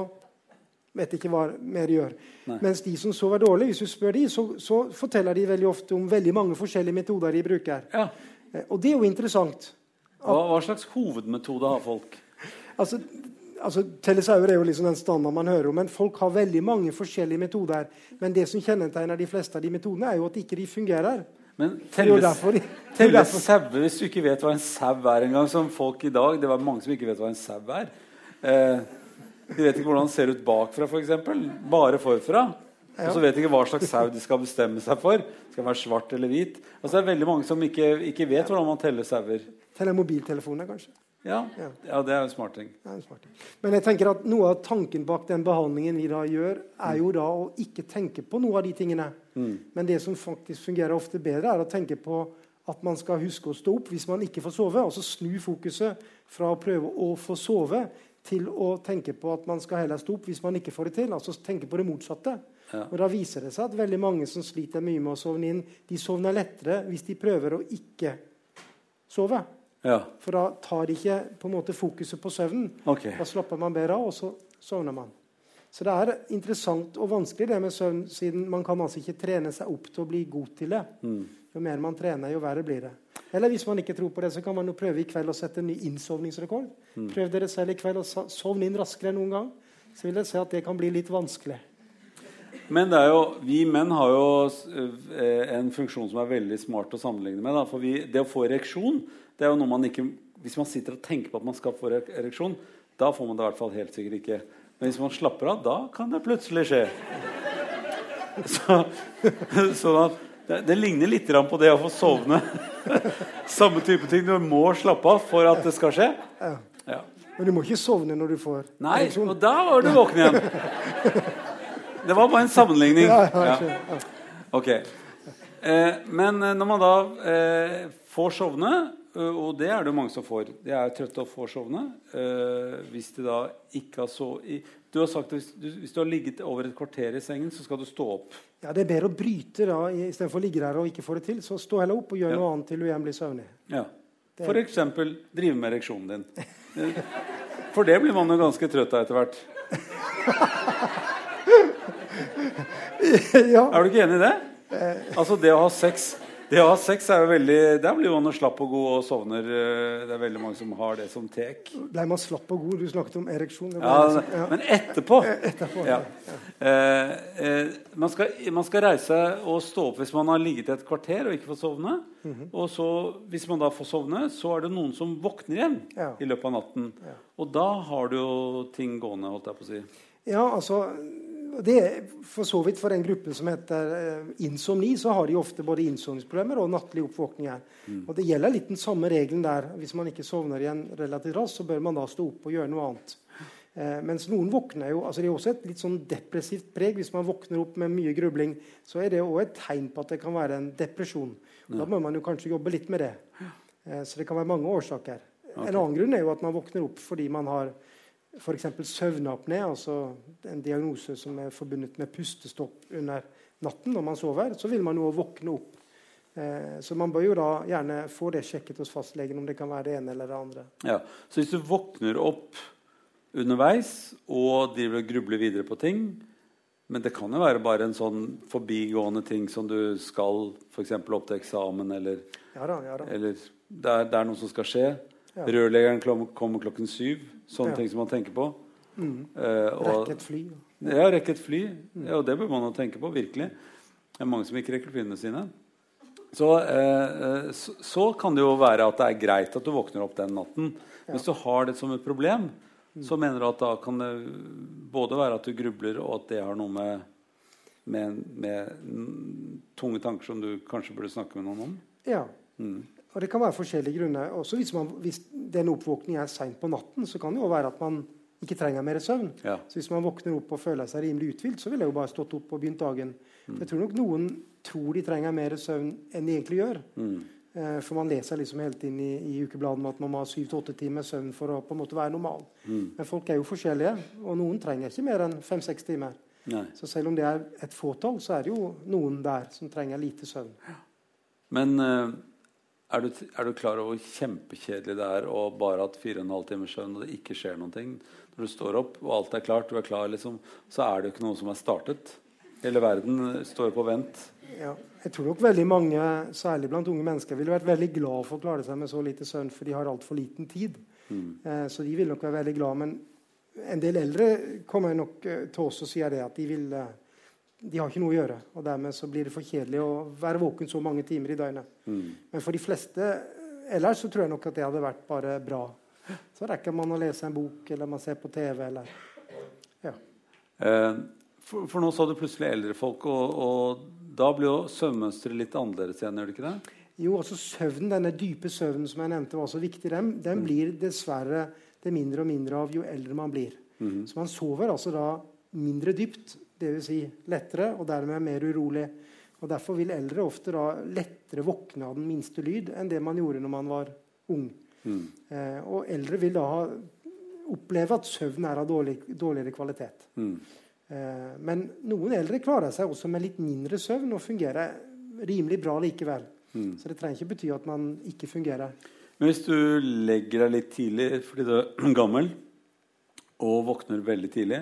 vet ikke hva mer de gjør. Nei. Mens de som sover dårlig, hvis du spør de, så, så, forteller de veldig ofte om veldig mange forskjellige metoder de bruker. Ja. Eh, og det er jo interessant.
Hva, hva, slags hovedmetode har folk?
Altså, altså Telesauer er jo liksom den standard man hører om, men folk har veldig mange forskjellige metoder. Men det som kjennetegner de fleste av de metodene, er jo at ikke de fungerer.
Men telle sauer hvis du ikke vet hva en sau er engang, som folk i dag Det var mange som ikke vet hva en sau er. Eh, de vet ikke hvordan den ser ut bakfra, f.eks. Bare forfra. Og så vet de ikke hva slags sau de skal bestemme seg for. Skal være svart eller hvit. Altså, det er veldig mange som ikke, ikke vet hvordan man teller sauer.
Teller mobiltelefoner, kanskje.
Ja. ja. det er en smart ting.
En smart ting. Men jeg tenker at noe av tanken bak den behandlingen vi da gjør, er jo da å ikke tenke på noe av de tingene. Mm. Men det som faktisk fungerer ofte bedre, er å tenke på at man skal huske å stå opp hvis man ikke får sove. Altså snu fokuset fra å prøve å få sove til å tenke på at man skal heller stå opp hvis man ikke får det til. Altså tenke på det motsatte. Ja. Og Da viser det seg at veldig mange som sliter mye med å sovne inn, de sovner lettere hvis de prøver å ikke sove. Ja. For da tar de ikke på en måte fokuset på søvnen. Okay. Da slapper man bedre av, og så sovner man. Så det er interessant og vanskelig det med søvn, siden man kan altså ikke trene seg opp til å bli god til det. Mm. Jo mer man trener, jo verre blir det. Eller hvis man ikke tror på det, så kan man jo prøve i kveld å sette en ny innsovningsrekord. Mm. Prøv dere selv i kveld å sovne inn raskere enn noen gang. Så vil dere se at det kan bli litt vanskelig.
Men det er jo, vi menn har jo eh, en funksjon som er veldig smart å sammenligne med. Da. For vi, det å få ereksjon det er jo noe man ikke, Hvis man sitter og tenker på at man skal få ereksjon, da får man det i hvert fall helt sikkert ikke. Men hvis man slapper av, da kan det plutselig skje. Så, at... det, det, ligner litt på det å få sovne. Samme type ting. Du må slappe av for at det skal skje.
Ja. Men du må ikke sovne når du får
Nei, og da var du våken igjen. Det var bare en sammenligning. Ja, ok. Eh, men når man da eh, får sovne, og det er det mange som får. De er trøtte og får sovne. Uh, hvis de da ikke har så Du har sagt at hvis du, har ligget over et kvarter i sengen, så skal du stå opp.
Ja, Det er bedre å bryte da, istedenfor å ligge der og ikke få det til. Så stå heller opp og gjør ja. noe annet til du igjen blir søvnig.
Ja. For eksempel drive med ereksjonen din. For det blir man jo ganske trøtt av etter hvert. ja. Er du ikke enig i det? Eh. Altså det å ha sex det å ha sex er jo veldig Der blir man slapp og god og sovner. Eh, det er veldig mange som har det som tek.
Blei man slapp og god? Du snakket om ereksjon.
Ja, liksom, ja, Men etterpå. Eh, etterpå ja. Eh, eh, man, skal, man, skal, reise og stå opp hvis man har ligget et kvarter og ikke fått sovne. Mm -hmm. Og så, hvis man da får sovne, så er det noen som våkner igjen i løpet av natten. Og da har du jo ting gående, holdt jeg på å si.
Ja, altså det er for så vidt for den gruppen som heter eh, insomni, så har de ofte både innsovningsproblemer og nattlige oppvåkninger. Mm. Og Det gjelder litt den samme regelen der. Hvis man ikke sovner igjen relativt raskt, så bør man da stå opp og gjøre noe annet. Eh, mens noen våkner jo altså Det er også et litt sånn depressivt preg. Hvis man våkner opp med mye grubling, så er det òg et tegn på at det kan være en depresjon. Og Da må man jo kanskje jobbe litt med det. Eh, så det kan være mange årsaker. Okay. En annen grunn er jo at man våkner opp fordi man har f.eks. søvnapné, altså en diagnose som er forbundet med pustestopp under natten når man sover, så vil man jo våkne opp. Eh, så man bør jo da gjerne få det sjekket hos fastlegen om det kan være det ene eller det andre.
Ja, Så hvis du våkner opp underveis og driver og grubler videre på ting Men det kan jo være bare en sånn forbigående ting som du skal f.eks. opp til eksamen, eller,
ja da, ja da.
eller det er, det er noe som skal skje. Ja. Rørleggeren kommer klokken syv. Sånne ja. ting som man tenker på.
Mm. Uh, rekke et fly.
Ja, rekke et fly. Mm. Ja, og det bør man jo tenke på. virkelig. Det er mange som ikke rekker flyene sine. Så, eh, så, så, kan det jo være at det er greit at du våkner opp den natten. Ja. Hvis du har det som et problem, mm. så mener du at da kan det både være at du grubler, og at det har noe med, med, med tunge tanker som du kanskje burde snakke med noen om.
Ja. Mm. Og Det kan være forskjellige grunner. Også hvis, man, hvis den oppvåkningen er seint på natten, så kan det jo være at man ikke trenger mer søvn. Ja. Så Hvis man våkner opp og føler seg rimelig uthvilt, så ville jeg jo bare stått opp og begynt dagen. Mm. Jeg tror nok noen tror de trenger mer søvn enn de egentlig gjør. Mm. Eh, for man leser liksom helt inn i, i ukebladene at man må ha syv til åtte timer søvn for å på en måte være normal. Mm. Men folk er jo forskjellige, og noen trenger ikke mer enn fem-seks timer. Nei. Så selv om det er et fåtall, så er det jo noen der som trenger lite søvn.
Men... Uh er du, er du, klar over hvor kjempekjedelig det er å bare ha hatt 4,5 timers søvn og det ikke skjer noen ting? Når du står opp og alt er klart, du er klar, liksom, så er det jo ikke noe som er startet. Hele verden står på vent.
Ja, jeg tror nok veldig mange, særlig blant unge mennesker, ville vært veldig glad for å klare seg med så lite søvn, for de har altfor liten tid. Mm. Eh, så de vil nok være veldig glad. Men en del eldre kommer nok eh, til oss og sier det at de vil eh, de har ikke noe å gjøre. og Dermed så blir det for kjedelig å være våken så mange timer i døgnet. Mm. Men for de fleste ellers så tror jeg nok at det hadde vært bare bra. Så rekker man å lese en bok, eller man ser på TV, eller Ja.
Eh, for, for, nå sa du plutselig eldre folk, og, og da blir jo søvnmønsteret litt annerledes igjen, gjør det ikke det?
Jo, altså søvnen, denne dype søvnen som jeg nevnte var så viktig, den, den mm. blir dessverre det mindre og mindre av jo eldre man blir. Mm. Så man sover altså da mindre dypt Dvs. Si lettere, og dermed mer urolig. Og Derfor vil eldre ofte da lettere våkne av den minste lyd enn det man gjorde når man var ung. Mm. Eh, og eldre vil da oppleve at søvn er av dårlig, dårligere kvalitet. Mm. Eh, men noen eldre klarer seg også med litt mindre søvn og fungerer rimelig bra likevel. Mm. Så det trenger ikke bety at man ikke fungerer.
Men hvis du legger deg litt tidlig fordi du er gammel, og våkner veldig tidlig,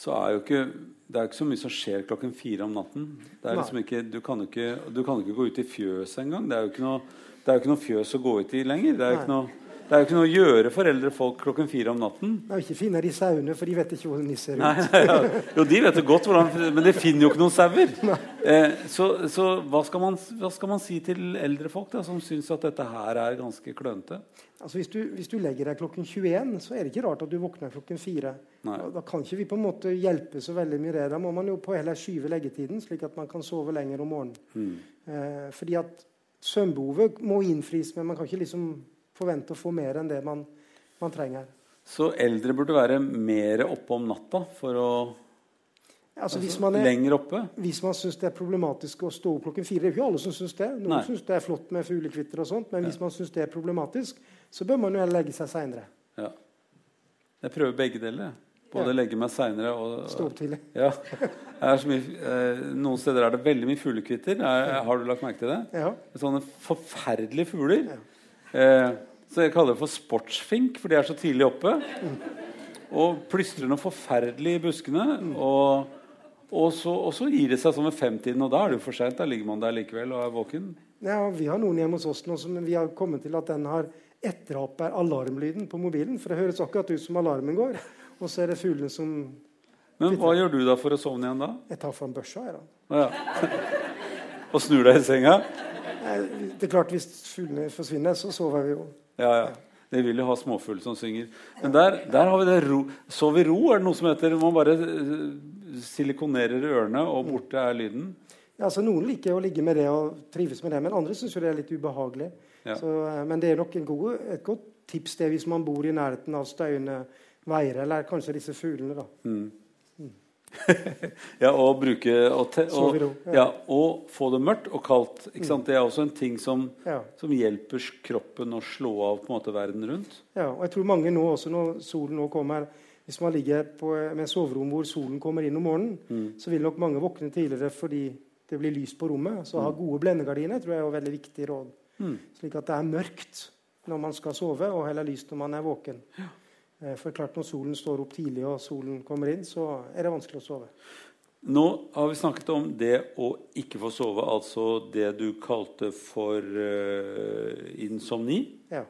så er jo ikke det er ikke så mye som skjer klokken fire om natten. Liksom ikke, du, kan ikke, du, kan ikke, gå ut i fjøset engang. Det er jo ikke noe, det er jo ikke noe fjøs å gå ut i lenger. Det er jo ikke noe det er jo ikke noe å gjøre for eldre folk klokken fire om natten.
Det er jo ikke finne de sauene, for de vet ikke hvordan de ser ut.
Nei, ja. Jo, de vet det godt, hvordan, men de finner jo ikke noen sauer. Eh, så, så hva, skal man, hva, skal man, si til eldre folk da, som syns at dette her er ganske klønete?
Altså, hvis, du, hvis, du, legger deg klokken 21, så er det ikke rart at du våkner klokken 4. Da, da, kan ikke vi på en måte hjelpe så veldig mye det. Da må man jo på heller skyve leggetiden, slik at man kan sove lenger om morgenen. Mm. Eh, fordi at søvnbehovet må innfris, men man kan ikke liksom forvente å få mer enn det man, man trenger.
Så eldre burde være mer oppe om natta for å
Altså,
Altså,
man er,
lenger oppe?
hvis man syns det er problematisk å stå opp klokken fire Det er jo ikke alle som syns det. Noen syns det er flott med fuglekvitter og sånt, men hvis man syns det er problematisk, så bør man jo heller legge seg seinere.
Ja. Jeg prøver begge deler. Både
Ja.
legge meg seinere og
Stå opp tidlig.
Ja. Mye, eh, noen steder er det veldig mye fuglekvitter. Er, har du lagt merke til det?
Ja.
Sånne forferdelige fugler. Eh, så jeg kaller det for sportsfink, for de er så tidlig oppe. Og plystrer noe forferdelig i buskene. Og, og, så, og så gir det seg sånn ved femtiden, og da er det jo for seint. Da ligger man der likevel og er våken.
Ja, Vi har noen hjemme hos oss nå som vi har kommet til at den har etterapet alarmlyden på mobilen. For det høres akkurat ut som alarmen går. Og så er det fuglene som
Men hva gjør du da for å sovne igjen da?
Jeg tar fram børsa. Jeg, da.
Ja. og snur deg i senga?
Det er klart Hvis fuglene forsvinner, så sover vi jo.
Ja, ja. De vil jo ha småfugl som synger. Men der, der har vi det ro. Sov i ro, er det noe som heter. Man bare eh, silikonerer ørene, og borte er lyden.
Ja, altså Noen liker å ligge med det og trives med det, men andre syns det er litt ubehagelig.
Ja.
Så, eh, men det er nok en god, et godt tips det hvis man bor i nærheten av støyende veier, eller kanskje disse fuglene. da.
Ja, og bruke og, te, og,
ja.
ja, og få det mørkt og kaldt. Sant? Det er også en ting som,
Ja.
som hjelper kroppen å slå av på en måte verden rundt.
Ja, og jeg tror mange nå også, når solen nå kommer Hvis man ligger på, med soverom hvor solen kommer inn om morgenen, så vil nok mange våkne tidligere fordi det blir lyst på rommet. Så å ha gode blendegardiner tror jeg er et veldig viktig råd. Slik at det er mørkt når man skal sove, og heller lyst når man er våken. Eh, For klart Når solen står opp tidlig og solen kommer inn, så er det vanskelig å sove.
Nå har vi snakket om det å ikke få sove, altså det du kalte for uh, insomni.
Ja.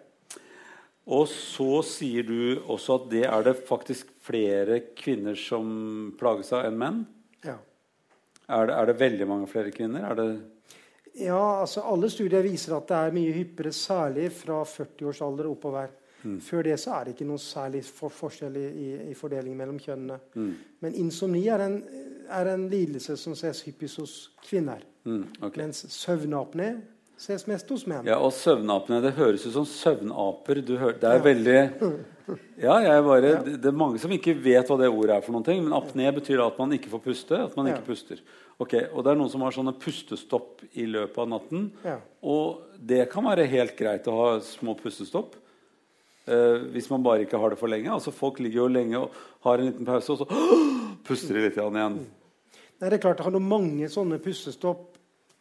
Og så sier du også at det er det faktisk flere kvinner som plages av enn menn.
ja.
Er det, er det veldig mange flere kvinner? Er det
Ja, altså Alle studier viser at det er mye hyppigere, særlig fra 40 års oppover. Før det så er det ikke noe særlig for forskjell i, i, i fordeling mellom kjønnene. Men insomni er en, er en lidelse som ses hyppigst hos kvinner.
mm, okay.
Mens søvnapné ses mest hos menn.
Ja, og søvnapene. Det høres ut som søvnaper. Du hører, det er veldig Ja, bare, ja. det er mange som ikke vet hva det ordet er for noen ting. Men apné betyr at man ikke får puste. At man ikke puster. Ok, Og det er noen som har sånne pustestopp i løpet av natten.
Ja.
Og det kan være helt greit å ha små pustestopp. Eh, hvis man bare ikke har det for lenge. Altså Folk ligger jo lenge og har en liten pause, og så puster de litt igjen.
Nei, det er klart, Har du mange sånne pustestopp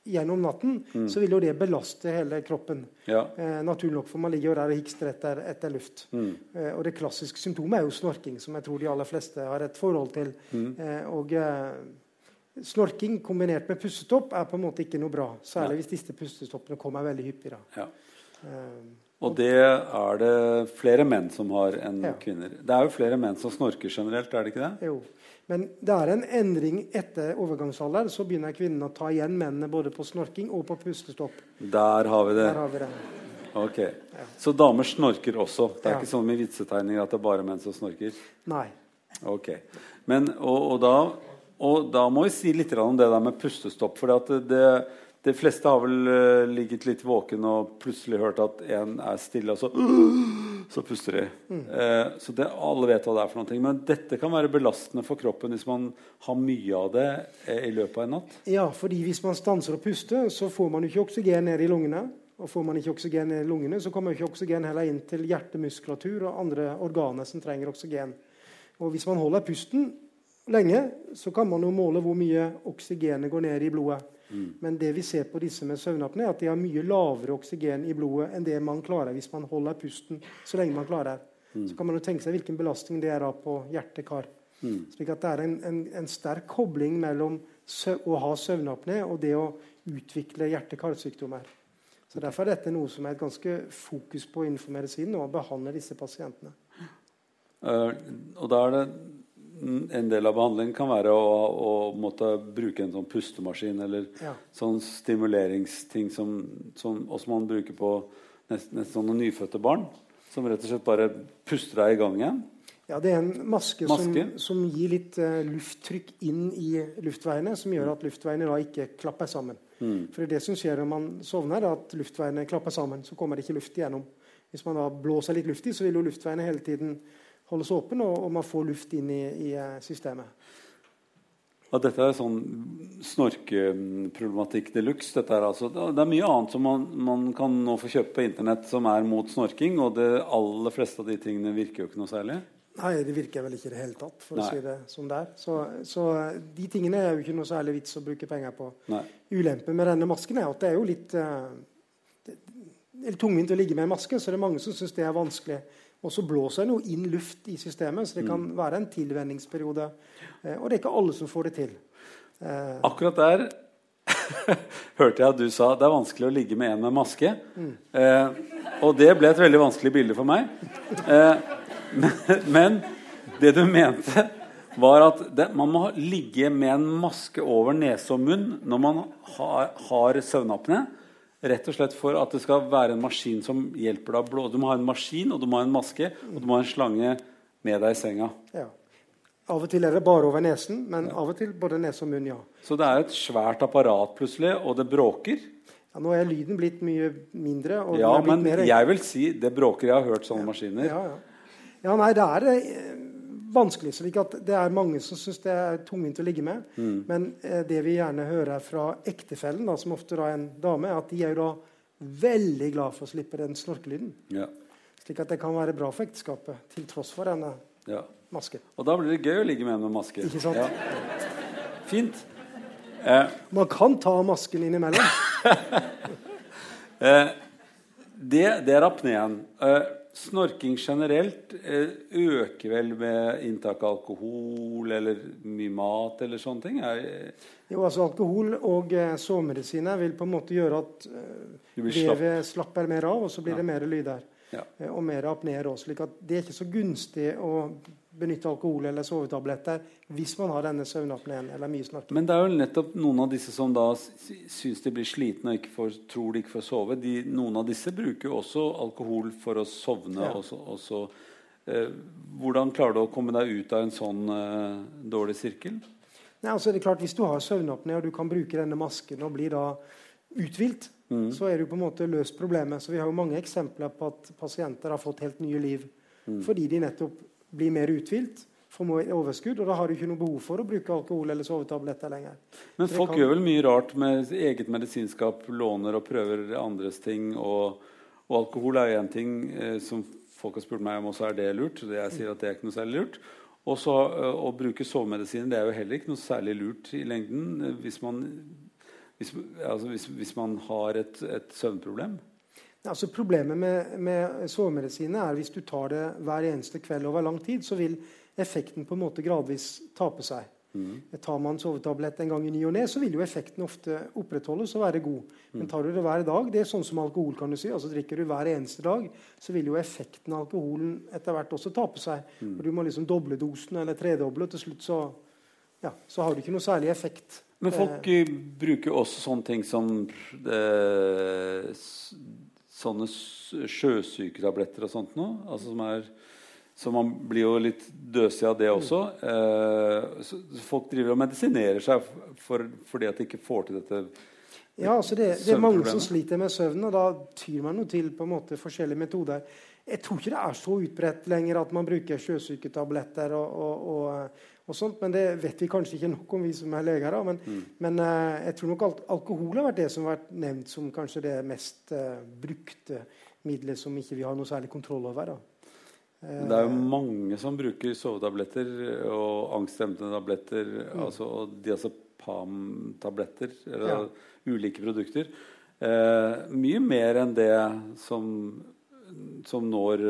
gjennom natten, så vil jo det belaste hele kroppen.
Ja.
Eh, naturlig nok, for man ligger jo der og hikster etter, etter luft. Eh, og det klassiske symptomet er jo snorking, som jeg tror de aller fleste har et forhold til. Eh, og eh, snorking kombinert med pustestopp er på en måte ikke noe bra. Særlig hvis disse pustestoppene kommer veldig hyppig. da.
Ja. Og det er det flere menn som har enn
Ja.
kvinner. Det er jo flere menn som snorker generelt, er det ikke det?
jo. Men det er en endring etter overgangsalder. Så begynner kvinnene å ta igjen mennene både på snorking og på pustestopp.
Der har vi det.
Der har vi det.
Ok. Så damer snorker også. Det er
Ja.
ikke sånn med vitsetegninger at det er bare menn som snorker.
Nei.
Ok. Men, og, og, da, og da må vi si litt om det der med pustestopp. For det, det, de fleste har vel eh, ligget litt våken og plutselig hørt at en er stille, og så, så puster de. Eh, så det, alle vet hva det er for noe. Men dette kan være belastende for kroppen hvis man har mye av det eh, i løpet av en natt.
Ja, fordi hvis man stanser å puste, så får man ikke oksygen ned i lungene. Og får man ikke oksygen ned i lungene, så kommer ikke oksygen heller inn til hjertemuskulatur og andre organer som trenger oksygen. Og hvis man holder pusten lenge, så kan man jo måle hvor mye oksygenet går ned i blodet. Men det vi ser på disse med søvnapné, er at de har mye lavere oksygen i blodet enn det man klarer hvis man holder pusten så lenge man klarer. Så kan man jo tenke seg hvilken belastning det er da på hjerte-kar. Slik at det er en, en, en sterk kobling mellom å ha søvnapné og det å utvikle hjerte-karsykdommer. Så Derfor er dette noe som er et ganske fokus på innenfor medisinen, å behandle disse pasientene.
Uh, og da er det En del av behandlingen kan være å, å måtte bruke en sånn pustemaskin eller
Ja.
sånn stimuleringsting som, som også man bruker på nesten, nesten sånne nyfødte barn. Som rett og slett bare puster deg i gang igjen.
Ja, Det er en maske,
Maske?
Som, som gir litt uh, lufttrykk inn i luftveiene, som gjør at luftveiene da ikke klapper sammen. For det er det som skjer når man sovner, er at luftveiene klapper sammen. Så kommer det ikke luft igjennom. Hvis man da blåser litt luft i, så vil jo luftveiene hele tiden holdes åpen, og, og man får luft inn i, i eh, systemet.
Ja, dette er sånn snorkeproblematikk de luxe. Er altså, det er mye annet som man, man, kan nå få kjøpe på Internett som er mot snorking, og det aller fleste av de tingene virker jo ikke noe særlig.
Nei, det virker vel ikke i det hele tatt, for Nei. å si det som det er. Så, så, de tingene er jo ikke noe særlig vits å bruke penger på. Nei. Ulempen med denne masken er at det er jo litt uh, det er tungvint å ligge med en maske, så det er mange som syns det er vanskelig. Og så blåser en noe inn luft i systemet, så det kan mm. være en tilvenningsperiode. Eh, og det er ikke alle som får det til.
Eh. Akkurat der hørte jeg at du sa det er vanskelig å ligge med en med maske. Mm. Eh, og det ble et veldig vanskelig bilde for meg. Eh, men, men, det du mente, var at det, man må ligge med en maske over nese og munn når man har, har søvnapné. Rett og slett for at det skal være en maskin som hjelper deg å blå. Du må ha en maskin, og du må ha en maske, og du må ha en slange med deg i senga. Ja.
Av og til er det bare over nesen, men ja. av og til både nese og munn. ja.
Så det er et svært apparat plutselig, og det bråker?
Ja, Nå er lyden blitt mye mindre.
ja, men mer... jeg vil si det bråker. Jeg har hørt sånne ja. maskiner.
Ja, ja. ja, nei, det er eh, vanskelig. slik at Det er mange som syns det er tungvint å ligge med. Mm. Men eh, det vi gjerne hører fra ektefellen, da, som ofte er en dame, er at de er jo da veldig glad for å slippe den snorkelyden. Ja. Slik at det kan være bra for ekteskapet, til tross for denne ja. masken.
Og da blir det gøy å ligge med en med maske.
Ikke sant? Ja.
Fint.
Eh. Man kan ta masken innimellom.
eh, det, det er apneen. Eh, Snorking generelt eh, øker vel med inntak av alkohol eller mye mat eller sånne ting? Er,
jo, altså Alkohol og eh, sovemedisiner vil på en måte gjøre at eh, vevet slapper mer av, og så blir ja. det mer lyder. Ja. Eh, og mer apneer òg. slik at det er ikke så gunstig å benytte alkohol eller sovetabletter hvis man har denne søvnapneen eller mye snorking.
Men det er jo nettopp noen av disse som da syns de blir slitne og får, tror de ikke får sove. De, noen av disse bruker jo også alkohol for å sovne. Ja. Også, også, eh, hvordan klarer du å komme deg ut av en sånn eh, dårlig sirkel?
Nei, altså det er klart Hvis du har søvnapné og du kan bruke denne masken og blir da uthvilt, mm. så er du på en måte løst problemet. Så Vi har jo mange eksempler på at pasienter har fått helt nye liv mm. fordi de nettopp blir mer uthvilt, får overskudd, og da har du ikke noe behov for å bruke alkohol eller sovetabletter lenger.
Men folk kan... gjør vel mye rart med eget medisinskap, låner og prøver andres ting. Og, og alkohol er jo én ting eh, som folk har spurt meg om også er det lurt. Jeg sier at det er ikke noe særlig lurt. Og så uh, Å bruke sovemedisiner det er jo heller ikke noe særlig lurt i lengden eh, hvis man, hvis, altså hvis, hvis man har et, et søvnproblem.
Altså Problemet med, med sovemedisiner er hvis du tar det hver eneste kveld over lang tid, så vil effekten på en måte gradvis tape seg. Mm. Tar man sovetablett en gang i ny og ne, så vil jo effekten ofte opprettholdes og være god. Men tar du det hver dag, det er sånn som alkohol, kan du si. altså Drikker du hver eneste dag, så vil jo effekten av alkoholen etter hvert også tape seg. Mm. Og Du må liksom doble dosen eller tredoble, til slutt så, ja, så har du ikke noe særlig effekt.
Men folk eh, bruker også sånne ting som det, sånne sjøsyketabletter og sånt noe. Altså som er så man blir jo litt døsig av det også. Eh, så folk driver og medisinerer seg for, fordi at de ikke får til dette
ja, altså det, det, er mange som sliter med søvn, og da tyr man jo til på en måte forskjellige metoder. Jeg tror ikke det er så utbredt lenger at man bruker sjøsyketabletter og, og, og, og sånt, men det vet vi kanskje ikke nok om, vi som er leger. Men, mm. men uh, jeg tror nok al alkohol har vært det som har vært nevnt som kanskje det mest uh, brukte middelet som ikke vi har noe særlig kontroll over.
Uh, det er jo mange som bruker sovetabletter og angstdempende tabletter mm. altså, og diazepam-tabletter, eller ja. ulike produkter. mye mer enn det som, som når,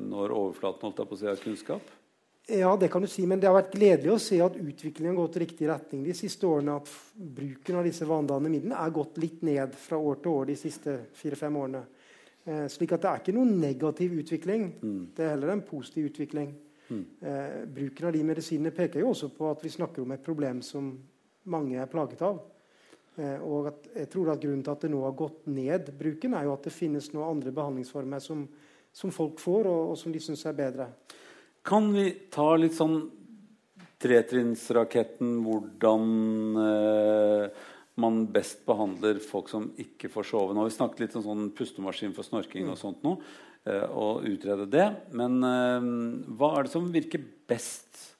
når overflaten holdt jeg på å si, av kunnskap.
Ja, det kan du si, men det har vært gledelig å se at utviklingen har gått i riktig retning de siste årene. At bruken av disse vanndannende midlene er gått litt ned fra år til år de siste fire-fem årene. Eh, slik at det er ikke noen negativ utvikling. Mm. Det er heller en positiv utvikling. Mm. Eh, bruken av de medisinene peker jo også på at vi snakker om et problem som mange er plaget av. Eh, og at, jeg tror at Grunnen til at det nå har gått ned, bruken, er jo at det finnes noen andre behandlingsformer som, som folk får, og, og som de syns er bedre.
Kan vi ta litt sånn tretrinnsraketten hvordan eh, man best behandler folk som ikke får sove? Nå har vi snakket litt om sånn pustemaskin for snorking og sånt nå, eh, og utrede det. Men eh, hva er det som virker best?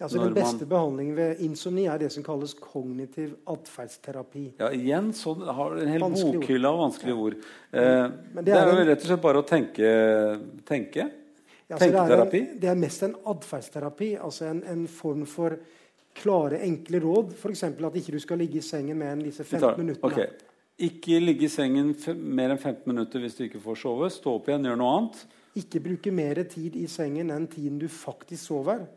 Ja, så Den beste man... behandlingen ved insomni er det som kalles kognitiv atferdsterapi.
Ja, igjen så har du en hel bokhylle av vanskelige ord. Eh, det, det, er jo rett og slett bare å tenke. tenke.
Ja, Tenketerapi? Det, det, er mest en atferdsterapi. Altså en, en, form for klare, enkle råd. F.eks. at ikke du skal ligge i sengen mer enn disse 15 minuttene.
Okay. Ikke ligge i sengen mer enn 15 minutter hvis du ikke får sove. Stå opp igjen, gjør noe annet.
Ikke bruke mer tid i sengen enn tiden du faktisk sover.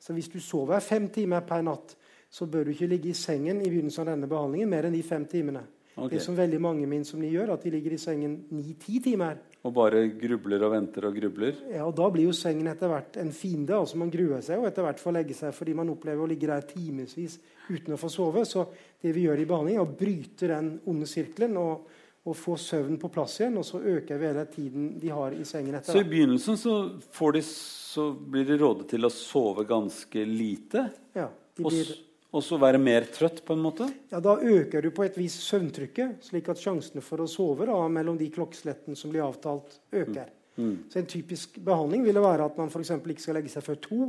Så hvis du sover fem timer per natt, så bør du ikke ligge i sengen i begynnelsen av denne behandlingen mer enn de fem timene. Okay. Det som veldig mange min som de gjør, at de ligger i sengen ni-ti timer.
Og bare grubler og venter og grubler?
Ja, og Da blir jo sengen etter hvert en fiende. altså Man gruer seg jo etter hvert for å legge seg fordi man opplever å ligge der timevis uten å få sove. Så det vi gjør i behandling, er å bryte den onde sirkelen og, og få søvnen på plass igjen. Og så øker vi hele tiden de har i sengen etter.
Så i begynnelsen så får de så blir de rådet til å sove ganske lite.
Ja,
blir... Og så være mer trøtt, på en måte?
Ja, Da øker du på et vis søvntrykket, slik at sjansene for å sove da, mellom de klokkeslettene som blir avtalt, øker. Mm. Mm. Så En typisk behandling ville være at man for ikke skal legge seg før to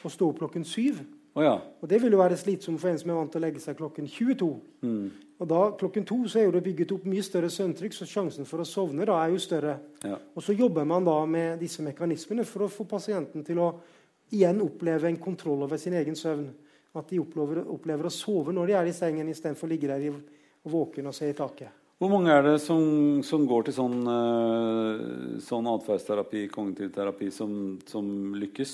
og stå opp klokken syv.
Oh, ja.
Og Det vil jo være slitsomt for en som er vant til å legge seg klokken 22. Mm. Og da klokken to så er det bygget opp mye større søvntrykk, så sjansen for å sovne da er jo større. Ja. Og så jobber man da med disse mekanismene for å få pasienten til å igjen oppleve en kontroll over sin egen søvn. At de opplever, opplever å sove når de er i sengen, istedenfor å ligge der og våken og se i taket.
Hvor mange er det som, som går til sånn, uh, sånn atferdsterapi, kognitiv terapi, som, som lykkes?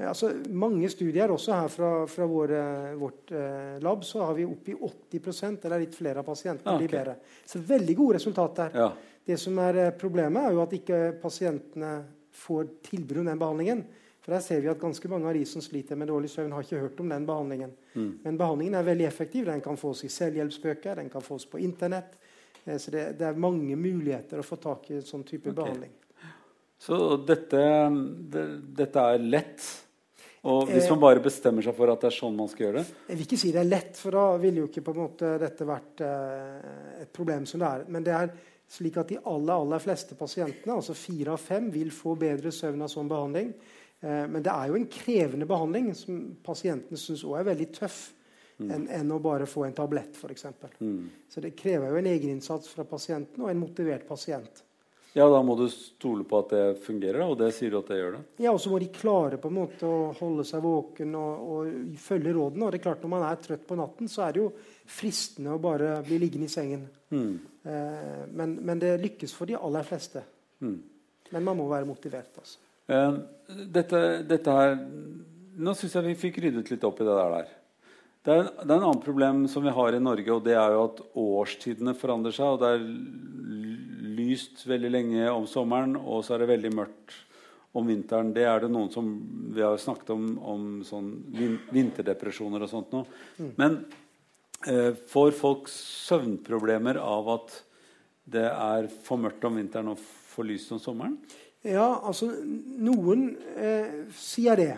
Altså, mange studier, også her fra, fra våre, vårt eh, lab, så har vi oppi 80% eller litt flere av pasientene okay. blir bedre. Så veldig gode resultater.
Ja.
Det som er eh, Problemet er jo at ikke pasientene får tilbud om den behandlingen. For der ser vi at ganske mange av de som sliter med dårlig søvn, har ikke hørt om den behandlingen. Mm. Men behandlingen er veldig effektiv. Den kan fås i selvhjelpsbøker, den kan fås på Internett. Eh, så det, det, er mange muligheter å få tak i en sånn type okay. behandling.
Så dette, det, dette er lett? Og Hvis man bare bestemmer seg for at det er sånn man skal gjøre det?
Jeg vil ikke si det er lett, for da ville jo ikke på en måte dette vært eh, et problem som det er. Men det er slik at de aller, aller fleste pasientene, altså fire av fem, vil få bedre søvn av sånn behandling. Eh, men det er jo en krevende behandling som pasientene syns òg er veldig tøff. Mm. Enn, en å bare få en tablett, f.eks. Mm. Så det krever jo en egeninnsats fra pasienten og en motivert pasient.
Ja, da må du stole på at det fungerer, og det sier du at det gjør det?
Ja, og så må de klare på en måte å holde seg våken og, og følge rådene. Og det er klart Når man er trøtt på natten, så er det jo fristende å bare bli liggende i sengen. Mm. Eh, men, men, det lykkes for de aller fleste. Mm. Men man må være motivert. altså.
Eh, dette, dette, her Nå syns jeg vi fikk ryddet litt opp i det der. Det er, det er en annen problem som vi har i Norge, og det er jo at årstidene forandrer seg. og det er lyst veldig lenge om sommeren, og så er det veldig mørkt om vinteren. Det er det noen som Vi har snakket om, om sånn vinterdepresjoner og sånt nå. Mm. Men eh, får folk søvnproblemer av at det er for mørkt om vinteren og for lyst om sommeren?
Ja, altså Noen eh, sier det.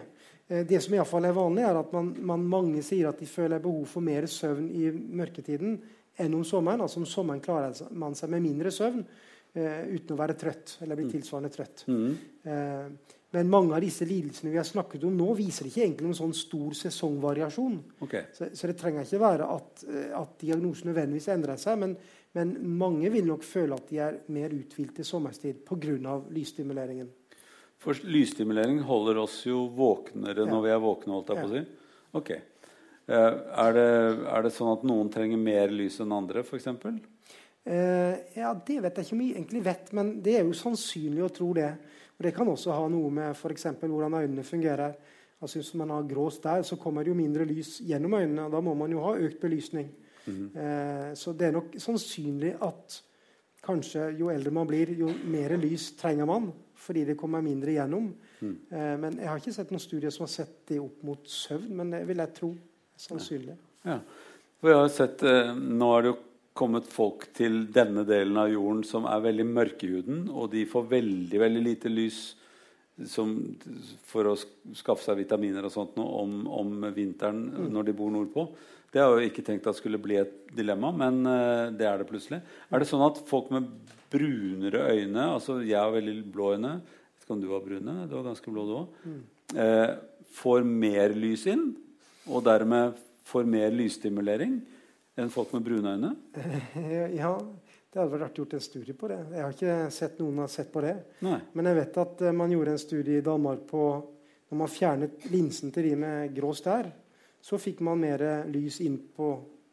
Eh, det som i fall er vanlig, er at man, man, mange sier at de føler behov for mer søvn i mørketiden enn om sommeren. Altså Om sommeren klarer man seg med mindre søvn uten å være trøtt eller bli mm. tilsvarende trøtt. Mm. Eh, men mange av disse lidelsene vi har snakket om nå, viser ikke egentlig noen sånn stor sesongvariasjon.
Okay.
Så, så, det trenger ikke være at, eh, at diagnosen nødvendigvis endrer seg. Men, men, mange vil nok føle at de er mer uthvilte sommerstid pga. lysstimuleringen.
For lysstimulering holder oss jo våknere ja. når vi er våkne. holdt jeg på å si. Ok. Eh, er det, er det, sånn at noen trenger mer lys enn andre, f.eks.?
Eh, ja, Det vet jeg ikke om jeg egentlig vet, men det er jo sannsynlig å tro det. Og Det kan også ha noe med f.eks. hvordan øynene fungerer. Altså Hvis man har grå stær, så kommer det jo mindre lys gjennom øynene. og Da må man jo ha økt belysning. Mm -hmm. eh, så det er nok sannsynlig at kanskje jo eldre man blir, jo mer lys trenger man. Fordi det kommer mindre gjennom. Mm. Eh, men Jeg har ikke sett noen studier som har sett det opp mot søvn, men det vil jeg tro. Sannsynlig.
Ja. For jeg har sett, Nå er det jo kommet folk til denne delen av jorden som er veldig mørke i huden, og de får veldig veldig lite lys som, for å skaffe seg vitaminer og sånt noe, om, om, vinteren mm. når de bor nordpå. Det har jeg jo ikke tenkt at skulle bli et dilemma, men uh, det er det plutselig. Er det sånn at folk med brunere øyne altså Jeg har veldig blå øyne. Jeg vet ikke om du har brune? Du har ganske blå, du òg. Mm. Uh, får mer lys inn, og dermed får mer lysstimulering enn folk med brune øyne?
Ja, det hadde vært artig gjort en studie på det. Jeg har ikke sett noen har sett på det.
Nei.
Men jeg vet at eh, man gjorde en studie i Danmark på når man fjernet linsen til de med grå stær, så fikk man mer lys inn på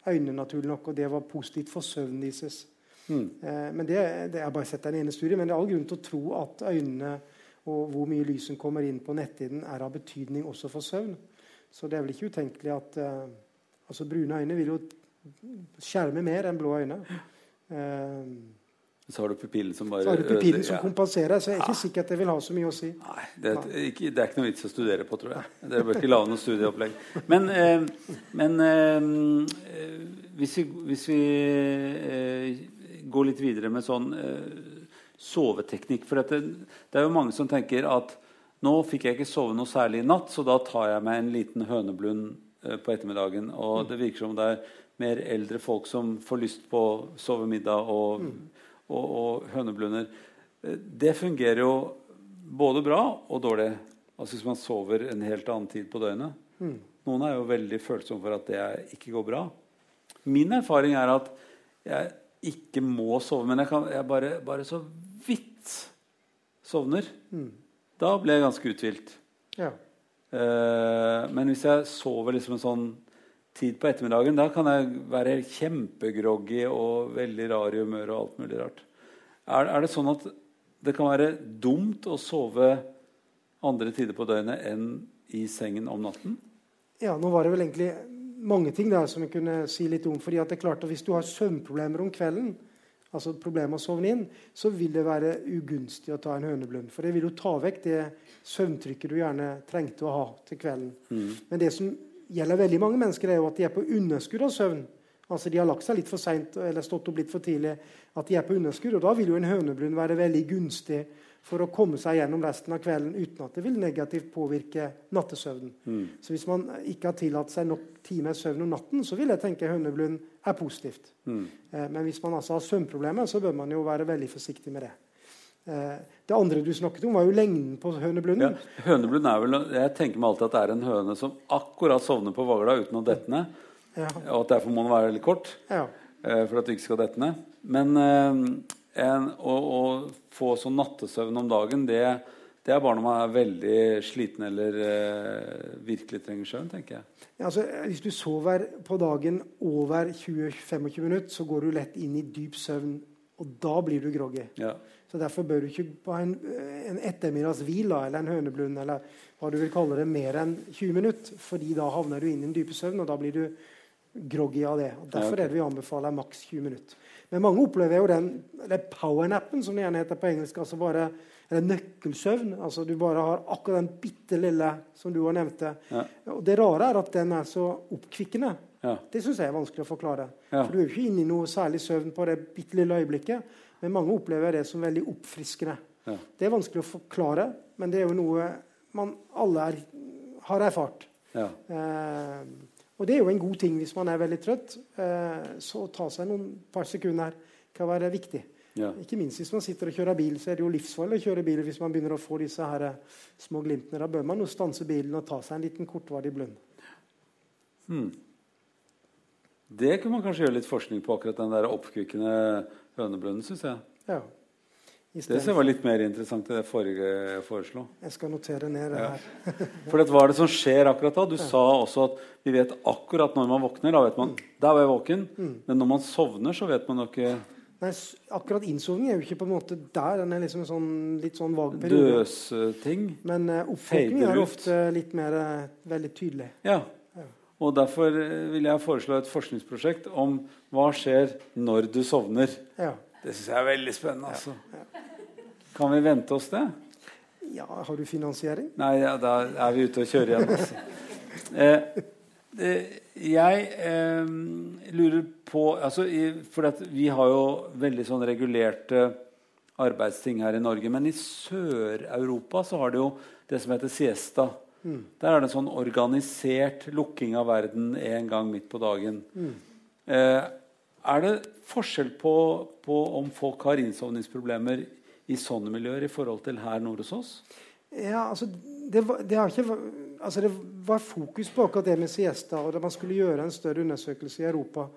øynene, naturlig nok, og det var positivt for søvnen deres.
Mm.
Eh, men det, det er bare sett den ene studien, men det er all grunn til å tro at øynene og hvor mye lys som kommer inn på netthinnen, er av betydning også for søvn. Så det er vel ikke utenkelig at eh, altså Brune øyne vil jo skjerme mer enn blå øyne. Uh,
Så har du pupillen som bare
så har du pupillen som
ja.
kompenserer, så jeg er ikke sikker at det vil ha så mye å si.
Nei, det, er ikke, det er ikke noe vits å studere på, tror jeg. Dere bør ikke lage noe studieopplegg. Men, eh, men eh, hvis vi, hvis vi eh, går litt videre med sånn eh, soveteknikk For dette, det er jo mange som tenker at nå fikk jeg ikke sove noe særlig i natt, så da tar jeg meg en liten høneblund eh, på ettermiddagen. Og det virker som det er mer eldre folk som får lyst på å sove middag og, og, og høneblunder. Eh, Det fungerer jo både bra og dårlig. Altså Hvis man sover en helt annen tid på døgnet. Noen er jo veldig følsomme for at det ikke går bra. Min erfaring er at jeg ikke må sove, men jeg, kan, jeg bare, bare så vidt sovner. Da blir jeg ganske uthvilt.
Ja.
Eh, men hvis jeg sover liksom en sånn tid på ettermiddagen, da kan jeg være kjempegroggy og veldig rar i humør og alt mulig rart. Er, er det sånn at det kan være dumt å sove andre tider på døgnet enn i sengen om natten?
ja, nå var det vel egentlig mange ting der som jeg kunne si litt om. fordi at det er klart at Hvis du har søvnproblemer om kvelden, altså problemer med å sovne inn, så vil det være ugunstig å ta en høneblund. For det vil jo ta vekk det søvntrykket du gjerne trengte å ha til kvelden. Men det som gjelder veldig mange mennesker, er jo at de er på underskudd av søvn. Altså De har lagt seg litt for seint eller stått opp litt for tidlig. At de er på underskudd, og Da vil jo en høneblund være veldig gunstig for å komme seg gjennom resten av kvelden uten at det vil negativt påvirke nattesøvnen. Så hvis man ikke har tillatt seg nok timer søvn om natten, så vil jeg tenke høneblund er positivt. Eh, Men hvis man altså har søvnproblemer, så bør man jo være veldig forsiktig med det. Eh, Det andre du snakket om, var jo lengden på høneblunden.
Ja, høneblunden er vel, Jeg tenker meg alltid at det er en høne som akkurat sovner på vagla uten å dette ned.
Ja.
Og at derfor må den være veldig kort
Ja.
eh, for at du ikke skal dette ned. Men eh, en, å, å få sånn nattesøvn om dagen, det, det er bare når man er veldig sliten eller eh, virkelig trenger søvn, tenker jeg.
Ja, Altså, hvis du sover på dagen over 20-25 minutter, så går du lett inn i dyp søvn, og da blir du groggy.
Ja.
Så Derfor bør du ikke på en, en ettermiddagshvile eller en høneblund eller hva du vil kalle det, mer enn 20 minutter. fordi da havner du inn i en dype søvn, og da blir du groggy av det. Og derfor er det vi anbefaler maks 20 minutter. Men mange opplever jo den eller powernappen, som det gjerne heter på engelsk. altså bare eller nøkkelsøvn. altså Du bare har akkurat den bitte lille som du har nevnte.
Ja.
Og Det rare er at den er så oppkvikkende.
Ja.
Det syns jeg er vanskelig å forklare.
Ja.
For du er jo ikke inne i noe særlig søvn på det bitte lille øyeblikket. Men mange opplever det som veldig oppfriskende.
Ja.
Det er vanskelig å forklare, men det er jo noe man alle er, har erfart.
Ja.
Eh, og det er jo en god ting hvis man er veldig trøtt. Eh, så å ta seg noen par sekunder kan være viktig.
Ja.
Ikke minst hvis man sitter og kjører bil, så er det jo livsfarlig å kjøre bil hvis man begynner å få disse her eh, små glimtene. Da bør man jo stanse bilen og ta seg en liten kortvarig blund.
Hmm. Det kunne man kanskje gjøre litt forskning på, akkurat den der oppkvikkende høneblunden, syns jeg.
Ja.
Det var litt mer interessant enn det forrige jeg foreslo.
Jeg skal notere ned det
Ja.
her.
For det, hva er det som skjer akkurat da? Du sa også at vi vet akkurat når man våkner. Da vet man der var jeg våken. Men når man sovner, så vet man jo ikke
Nei, akkurat innsovning er jo ikke på en måte der. Den er liksom en sånn, litt sånn vag periode.
døsting.
Men uh, oppvåkning er ofte litt mer uh, veldig tydelig.
Ja. Og derfor eh, vil jeg foreslå et forskningsprosjekt om hva skjer når du sovner.
Ja.
Det syns jeg er veldig spennende. altså. Kan vi vente oss det?
ja, har du finansiering?
Nei, ja, da er vi ute og kjører igjen. Altså. Eh, jeg eh, lurer på altså, For at vi har jo veldig sånn regulerte arbeidsting her i Norge. Men i Sør-Europa så har de jo det som heter siesta. Der er det en sånn organisert lukking av verden en gang midt på dagen. Eh, er det forskjell på, på om folk har innsovningsproblemer i sånne miljøer i forhold til her nord hos oss?
Ja, altså, det, var- det har ikke altså det var fokus på akkurat det med siesta, og man skulle gjøre en større undersøkelse i Europa.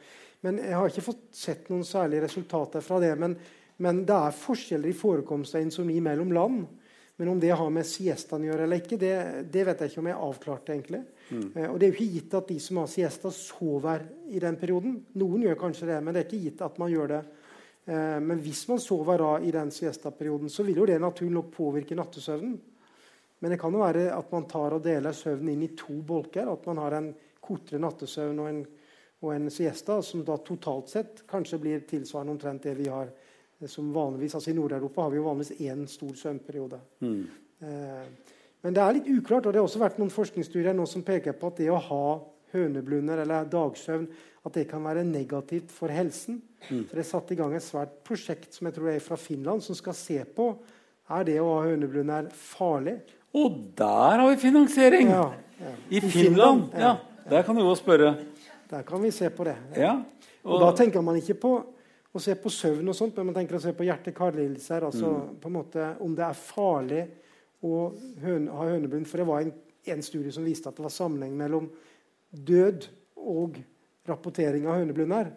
Men Jeg har ikke fått sett noen særlige resultater fra det. Men, men det er forskjeller i forekomst av insomni mellom land. Men om det har med siestaen å gjøre eller ikke, det, det, vet jeg ikke om jeg avklarte. egentlig. Mm. Eh, og det er jo ikke gitt at de som har siesta, sover i den perioden. Noen gjør kanskje det, men det er ikke gitt at man gjør det. Eh, men hvis man sover da i den siesta-perioden, så vil jo det naturlig nok påvirke nattesøvnen. Men det kan jo være at man tar og deler søvnen inn i to bolker. At man har en kortere nattesøvn og en, og en siesta, som da totalt sett kanskje blir tilsvarende omtrent det vi har som vanligvis. Altså I Nord-Europa har vi jo vanligvis én stor søvnperiode. Mm. Eh, men det er litt uklart, og det har også vært noen forskningsstudier nå som peker på at det å ha høneblunder eller dagsøvn at det kan være negativt for helsen. Mm. Så Det er satt i gang et svært prosjekt som jeg tror er fra Finland, som skal se på er det å ha høneblunder farlig.
Og der har vi finansiering! Ja, ja. I, I, Finland. Finland ja. Der kan du jo spørre.
Der kan vi se på det. Og, og, da tenker man ikke på å se på søvn, og sånt, men man tenker å se på hjerte-kar-lidelser. Altså mm. på en måte om det er farlig å høne, ha høneblund. For det var en, en, studie som viste at det var sammenheng mellom død og rapportering av høneblunder.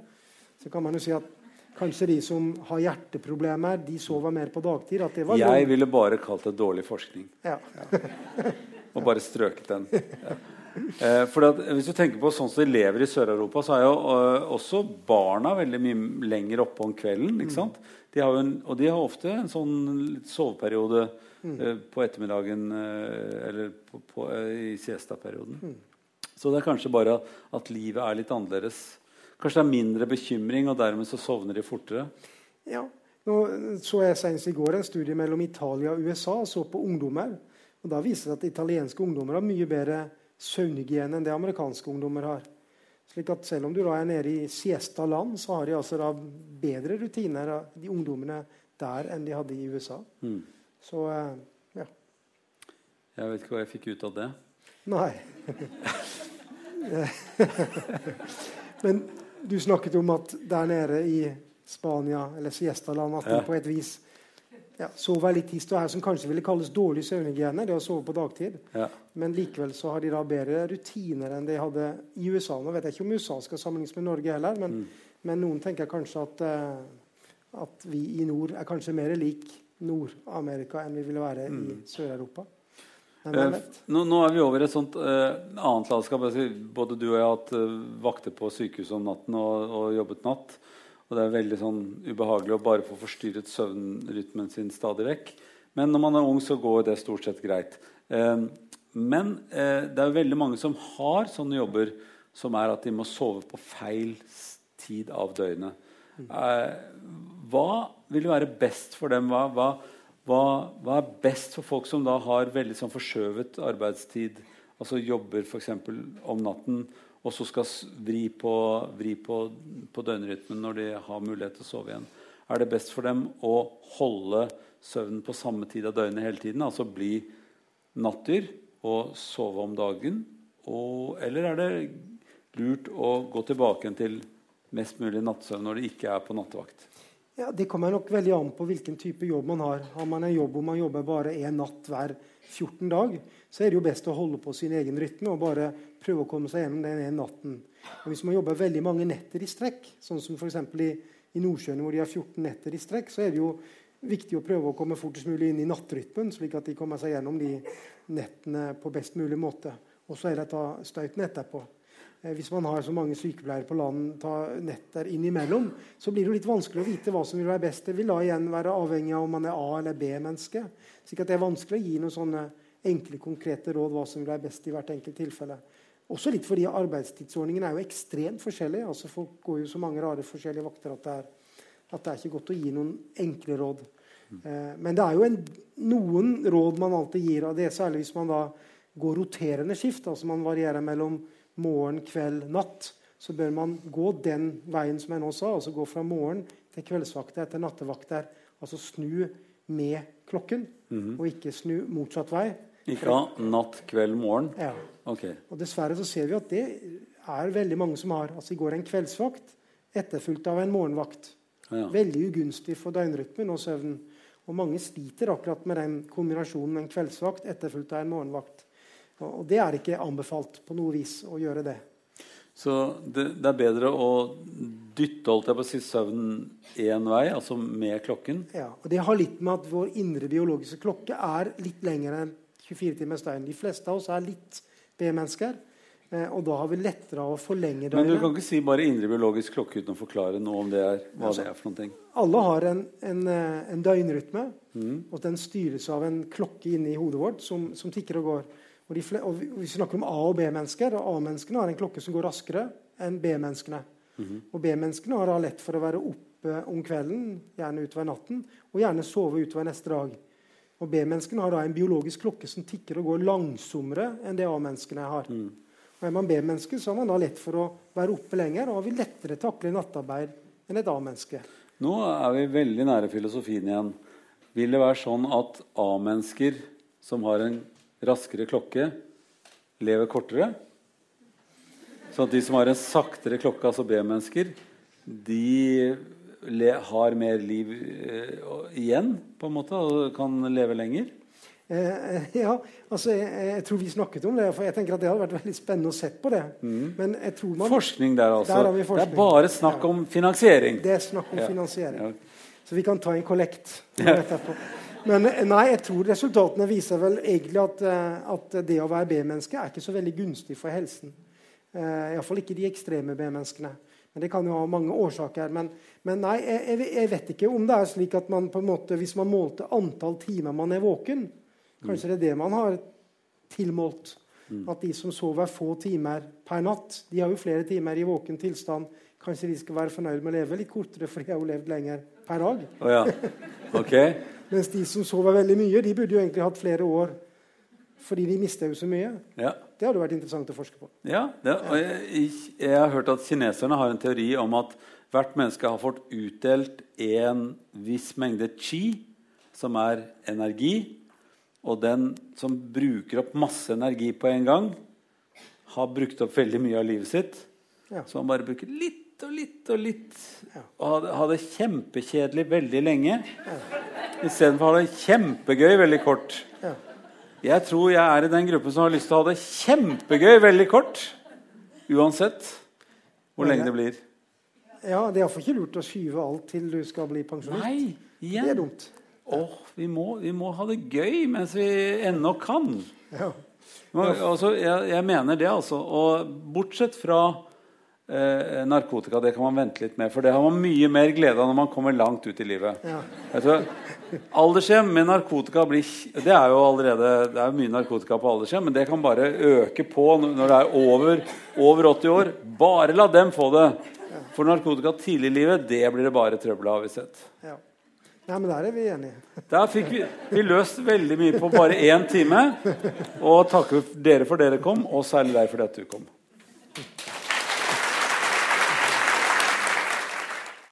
Så kan man jo si at Kanskje de som har hjerteproblemer, de sover mer på dagtid?
jeg noe... ville bare kalt det dårlig forskning. Ja. ja. Og bare strøket den. Ja. Eh, for at, hvis du tenker på sånn som de lever i Sør-Europa, så er jo uh, også barna veldig mye lenger oppe om kvelden. ikke sant? De en, og de har ofte en sånn soveperiode uh, på ettermiddagen eller på, på, i siesta-perioden. Mm. Så det er kanskje bare at livet er litt annerledes Kanskje det er mindre bekymring, og dermed så sovner de fortere?
Ja. Nå så jeg senest i går en studie mellom Italia og USA og så på ungdommer. og Da viser det at italienske ungdommer har mye bedre søvnhygiene enn det amerikanske ungdommer har. Slik at Selv om du da er nede i siesta-land, så har de altså da bedre rutiner de ungdommene der enn de hadde i USA. Mm. Så eh, ja.
Jeg vet ikke hva jeg fikk ut av det.
Nei. Men du snakket om at der nede i Spania eller siesta land, at de på et vis ja, sover litt tist og her, som kanskje ville kalles dårlig søvnhygiene. Det å sove på dagtid. Ja. Men likevel så har de da bedre rutiner enn de hadde i USA. Nå vet jeg ikke om USA skal sammenlignes med Norge heller, men, mm. men noen tenker kanskje at, uh, at, vi i nord er kanskje mer lik Nord-Amerika enn vi ville være mm. i Sør-Europa.
Uh, nå, nå, er vi over et sånt uh, annet landskap. Både du og jeg har hatt uh, vakter på sykehuset om natten og, og, jobbet natt. Og det er veldig sånn ubehagelig å bare få forstyrret søvnrytmen sin stadig vekk. Men når man er ung, så går det stort sett greit. men det er veldig mange som har sånne jobber som er at de må sove på feil tid av døgnet. hva vil være best for dem? Hva, hva hva, hva, er best for folk som da har veldig sånn forskjøvet arbeidstid? Altså jobber f.eks. om natten og så skal vri på, vri på, på døgnrytmen når de har mulighet til å sove igjen. Er det best for dem å holde søvnen på samme tid av døgnet hele tiden? Altså bli nattdyr og sove om dagen? Og, eller er det lurt å gå tilbake til mest mulig nattsøvn når de ikke er på nattevakt?
Ja, Det kommer nok veldig an på hvilken type jobb man har. Har man en jobb hvor man jobber bare én natt hver 14 dag, så er det jo best å holde på sin egen rytme og bare prøve å komme seg gjennom den ene natten. Og Hvis man jobber veldig mange netter i strekk, sånn som f.eks. I, i Nordsjøen hvor de har 14 netter i strekk, så er det jo viktig å prøve å komme fortest mulig inn i nattrytmen, slik at de kommer seg gjennom de nettene på best mulig måte. Og så er det da støyten etterpå. Eh, hvis man har så mange sykepleiere på land ta netter innimellom, så blir det litt vanskelig å vite hva som vil være best. Det vil da igjen være avhengig av om man er A- eller B-menneske. slik at det er vanskelig å gi noen sånne enkle, konkrete råd hva som vil være best i hvert enkelt tilfelle. Også litt fordi arbeidstidsordningen er jo ekstremt forskjellig. altså Folk går jo så mange rare forskjellige vakter at det er, at det er ikke godt å gi noen enkle råd. Eh, men det er jo en, noen råd man alltid gir, og det særlig hvis man da går roterende skift. altså Man varierer mellom morgen, kveld, natt, så bør man gå den veien som jeg nå sa. Altså gå fra morgen til kveldsvakter til nattevakter. Altså snu med klokken, mm -hmm. og ikke snu motsatt vei.
Ikke ha natt, kveld, morgen?
Ja.
Okay.
Og dessverre så ser vi at det er veldig mange som har. Altså I går en kveldsvakt etterfulgt av en morgenvakt. Ja. Veldig ugunstig for døgnrytmen og søvnen. Og mange sliter akkurat med den kombinasjonen en kveldsvakt etterfulgt av en morgenvakt. Og det er ikke anbefalt på noe vis å gjøre det.
Så det, det er bedre å dytte holdt jeg på å si, søvnen én vei, altså med klokken?
Ja, og Det har litt med at vår indre biologiske klokke er litt lengre enn 24 timers døgn. De fleste av oss er litt B-mennesker. Eh, og da har vi lettere av å forlenge døgnet.
Men du kan ikke si bare indre biologisk klokke uten å forklare noe om det er, hva altså, det er for noe?
Alle har en, en, eh, en døgnrytme, mm. og den styres av en klokke inni hodet vårt som, som tikker og går. Og, og vi snakker om A- og B-mennesker, og A-menneskene har en klokke som går raskere enn B-menneskene. Mm. Og B-menneskene har da lett for å være oppe om kvelden, gjerne utover natten, og gjerne sove utover neste dag. Og B-menneskene har da en biologisk klokke som tikker og går langsommere enn det A-menneskene har. Mm. Og Er man B-menneske, så har man da lett for å være oppe lenger og vil lettere takle nattarbeid enn et A-menneske.
Nå er vi veldig nære filosofien igjen. Vil det være sånn at A-mennesker som har en raskere klokke, lever kortere? Så at de som har en saktere klokke, altså B-mennesker, de har mer liv eh, igjen på en måte, og kan leve lenger?
Eh, ja, altså jeg, jeg, tror vi snakket om det. for jeg tenker at Det hadde vært veldig spennende å se på det.
Mm. Men jeg tror man, Forskning der, altså. Der forskning. Det er bare snakk ja. om finansiering.
Det er snakk om ja. finansiering. Ja. Så vi kan ta en kollekt. Men eh, nei, jeg tror resultatene viser vel egentlig at, eh, at det å være B-menneske er ikke så veldig gunstig for helsen. Uh, Iallfall ikke de ekstreme B-menneskene. Men Det kan jo ha mange årsaker. Men, men nei, jeg, jeg, vet ikke om det er slik at man på en måte, hvis man målte antall timer man er våken, Kanskje det er det man har tilmålt. At de som sover få timer per natt, de har jo flere timer i våken tilstand. Kanskje de skal være fornøyd med å leve litt kortere, for de har jo levd lenger per dag.
Oh, ja. okay.
Mens de som sover veldig mye, de burde jo egentlig hatt flere år. Fordi de mister jo så mye.
Ja.
Det hadde vært interessant å forske på.
Ja, det, jeg, jeg, har hørt at kineserne har en teori om at hvert menneske har fått utdelt en viss mengde chi, som er energi, og den som bruker opp masse energi på en gang, har brukt opp veldig mye av livet sitt. Ja. Så han bare bruker litt og litt og litt. Og ha det kjempekjedelig veldig lenge. Istedenfor å ha det kjempegøy veldig kort. Jeg tror jeg er i den gruppen som har lyst til å ha det kjempegøy veldig kort. Uansett hvor lenge det blir.
Ja, Det er iallfall ikke lurt å skyve alt til du skal bli pensjonist.
Nei,
igjen. Det er dumt.
Åh, vi må, vi må, ha det gøy mens vi ennå kan. Ja. Altså, jeg, jeg, mener det, altså. Og bortsett fra eh, narkotika, det kan man vente litt med. For det har man mye mer glede av når man kommer langt ut i livet. Ja. Aldershjem med narkotika blir Det er jo allerede det er mye narkotika på aldershjem, men det kan bare øke på når det er over, over 80 år. Bare la dem få det. For narkotika tidlig i livet, det blir det bare trøbbel av, har vi sett. Ja.
Nei, men Der er vi enige.
Der fikk vi, vi løst veldig mye på bare én time. Og takker dere for dere kom, og særlig deg for at du kom.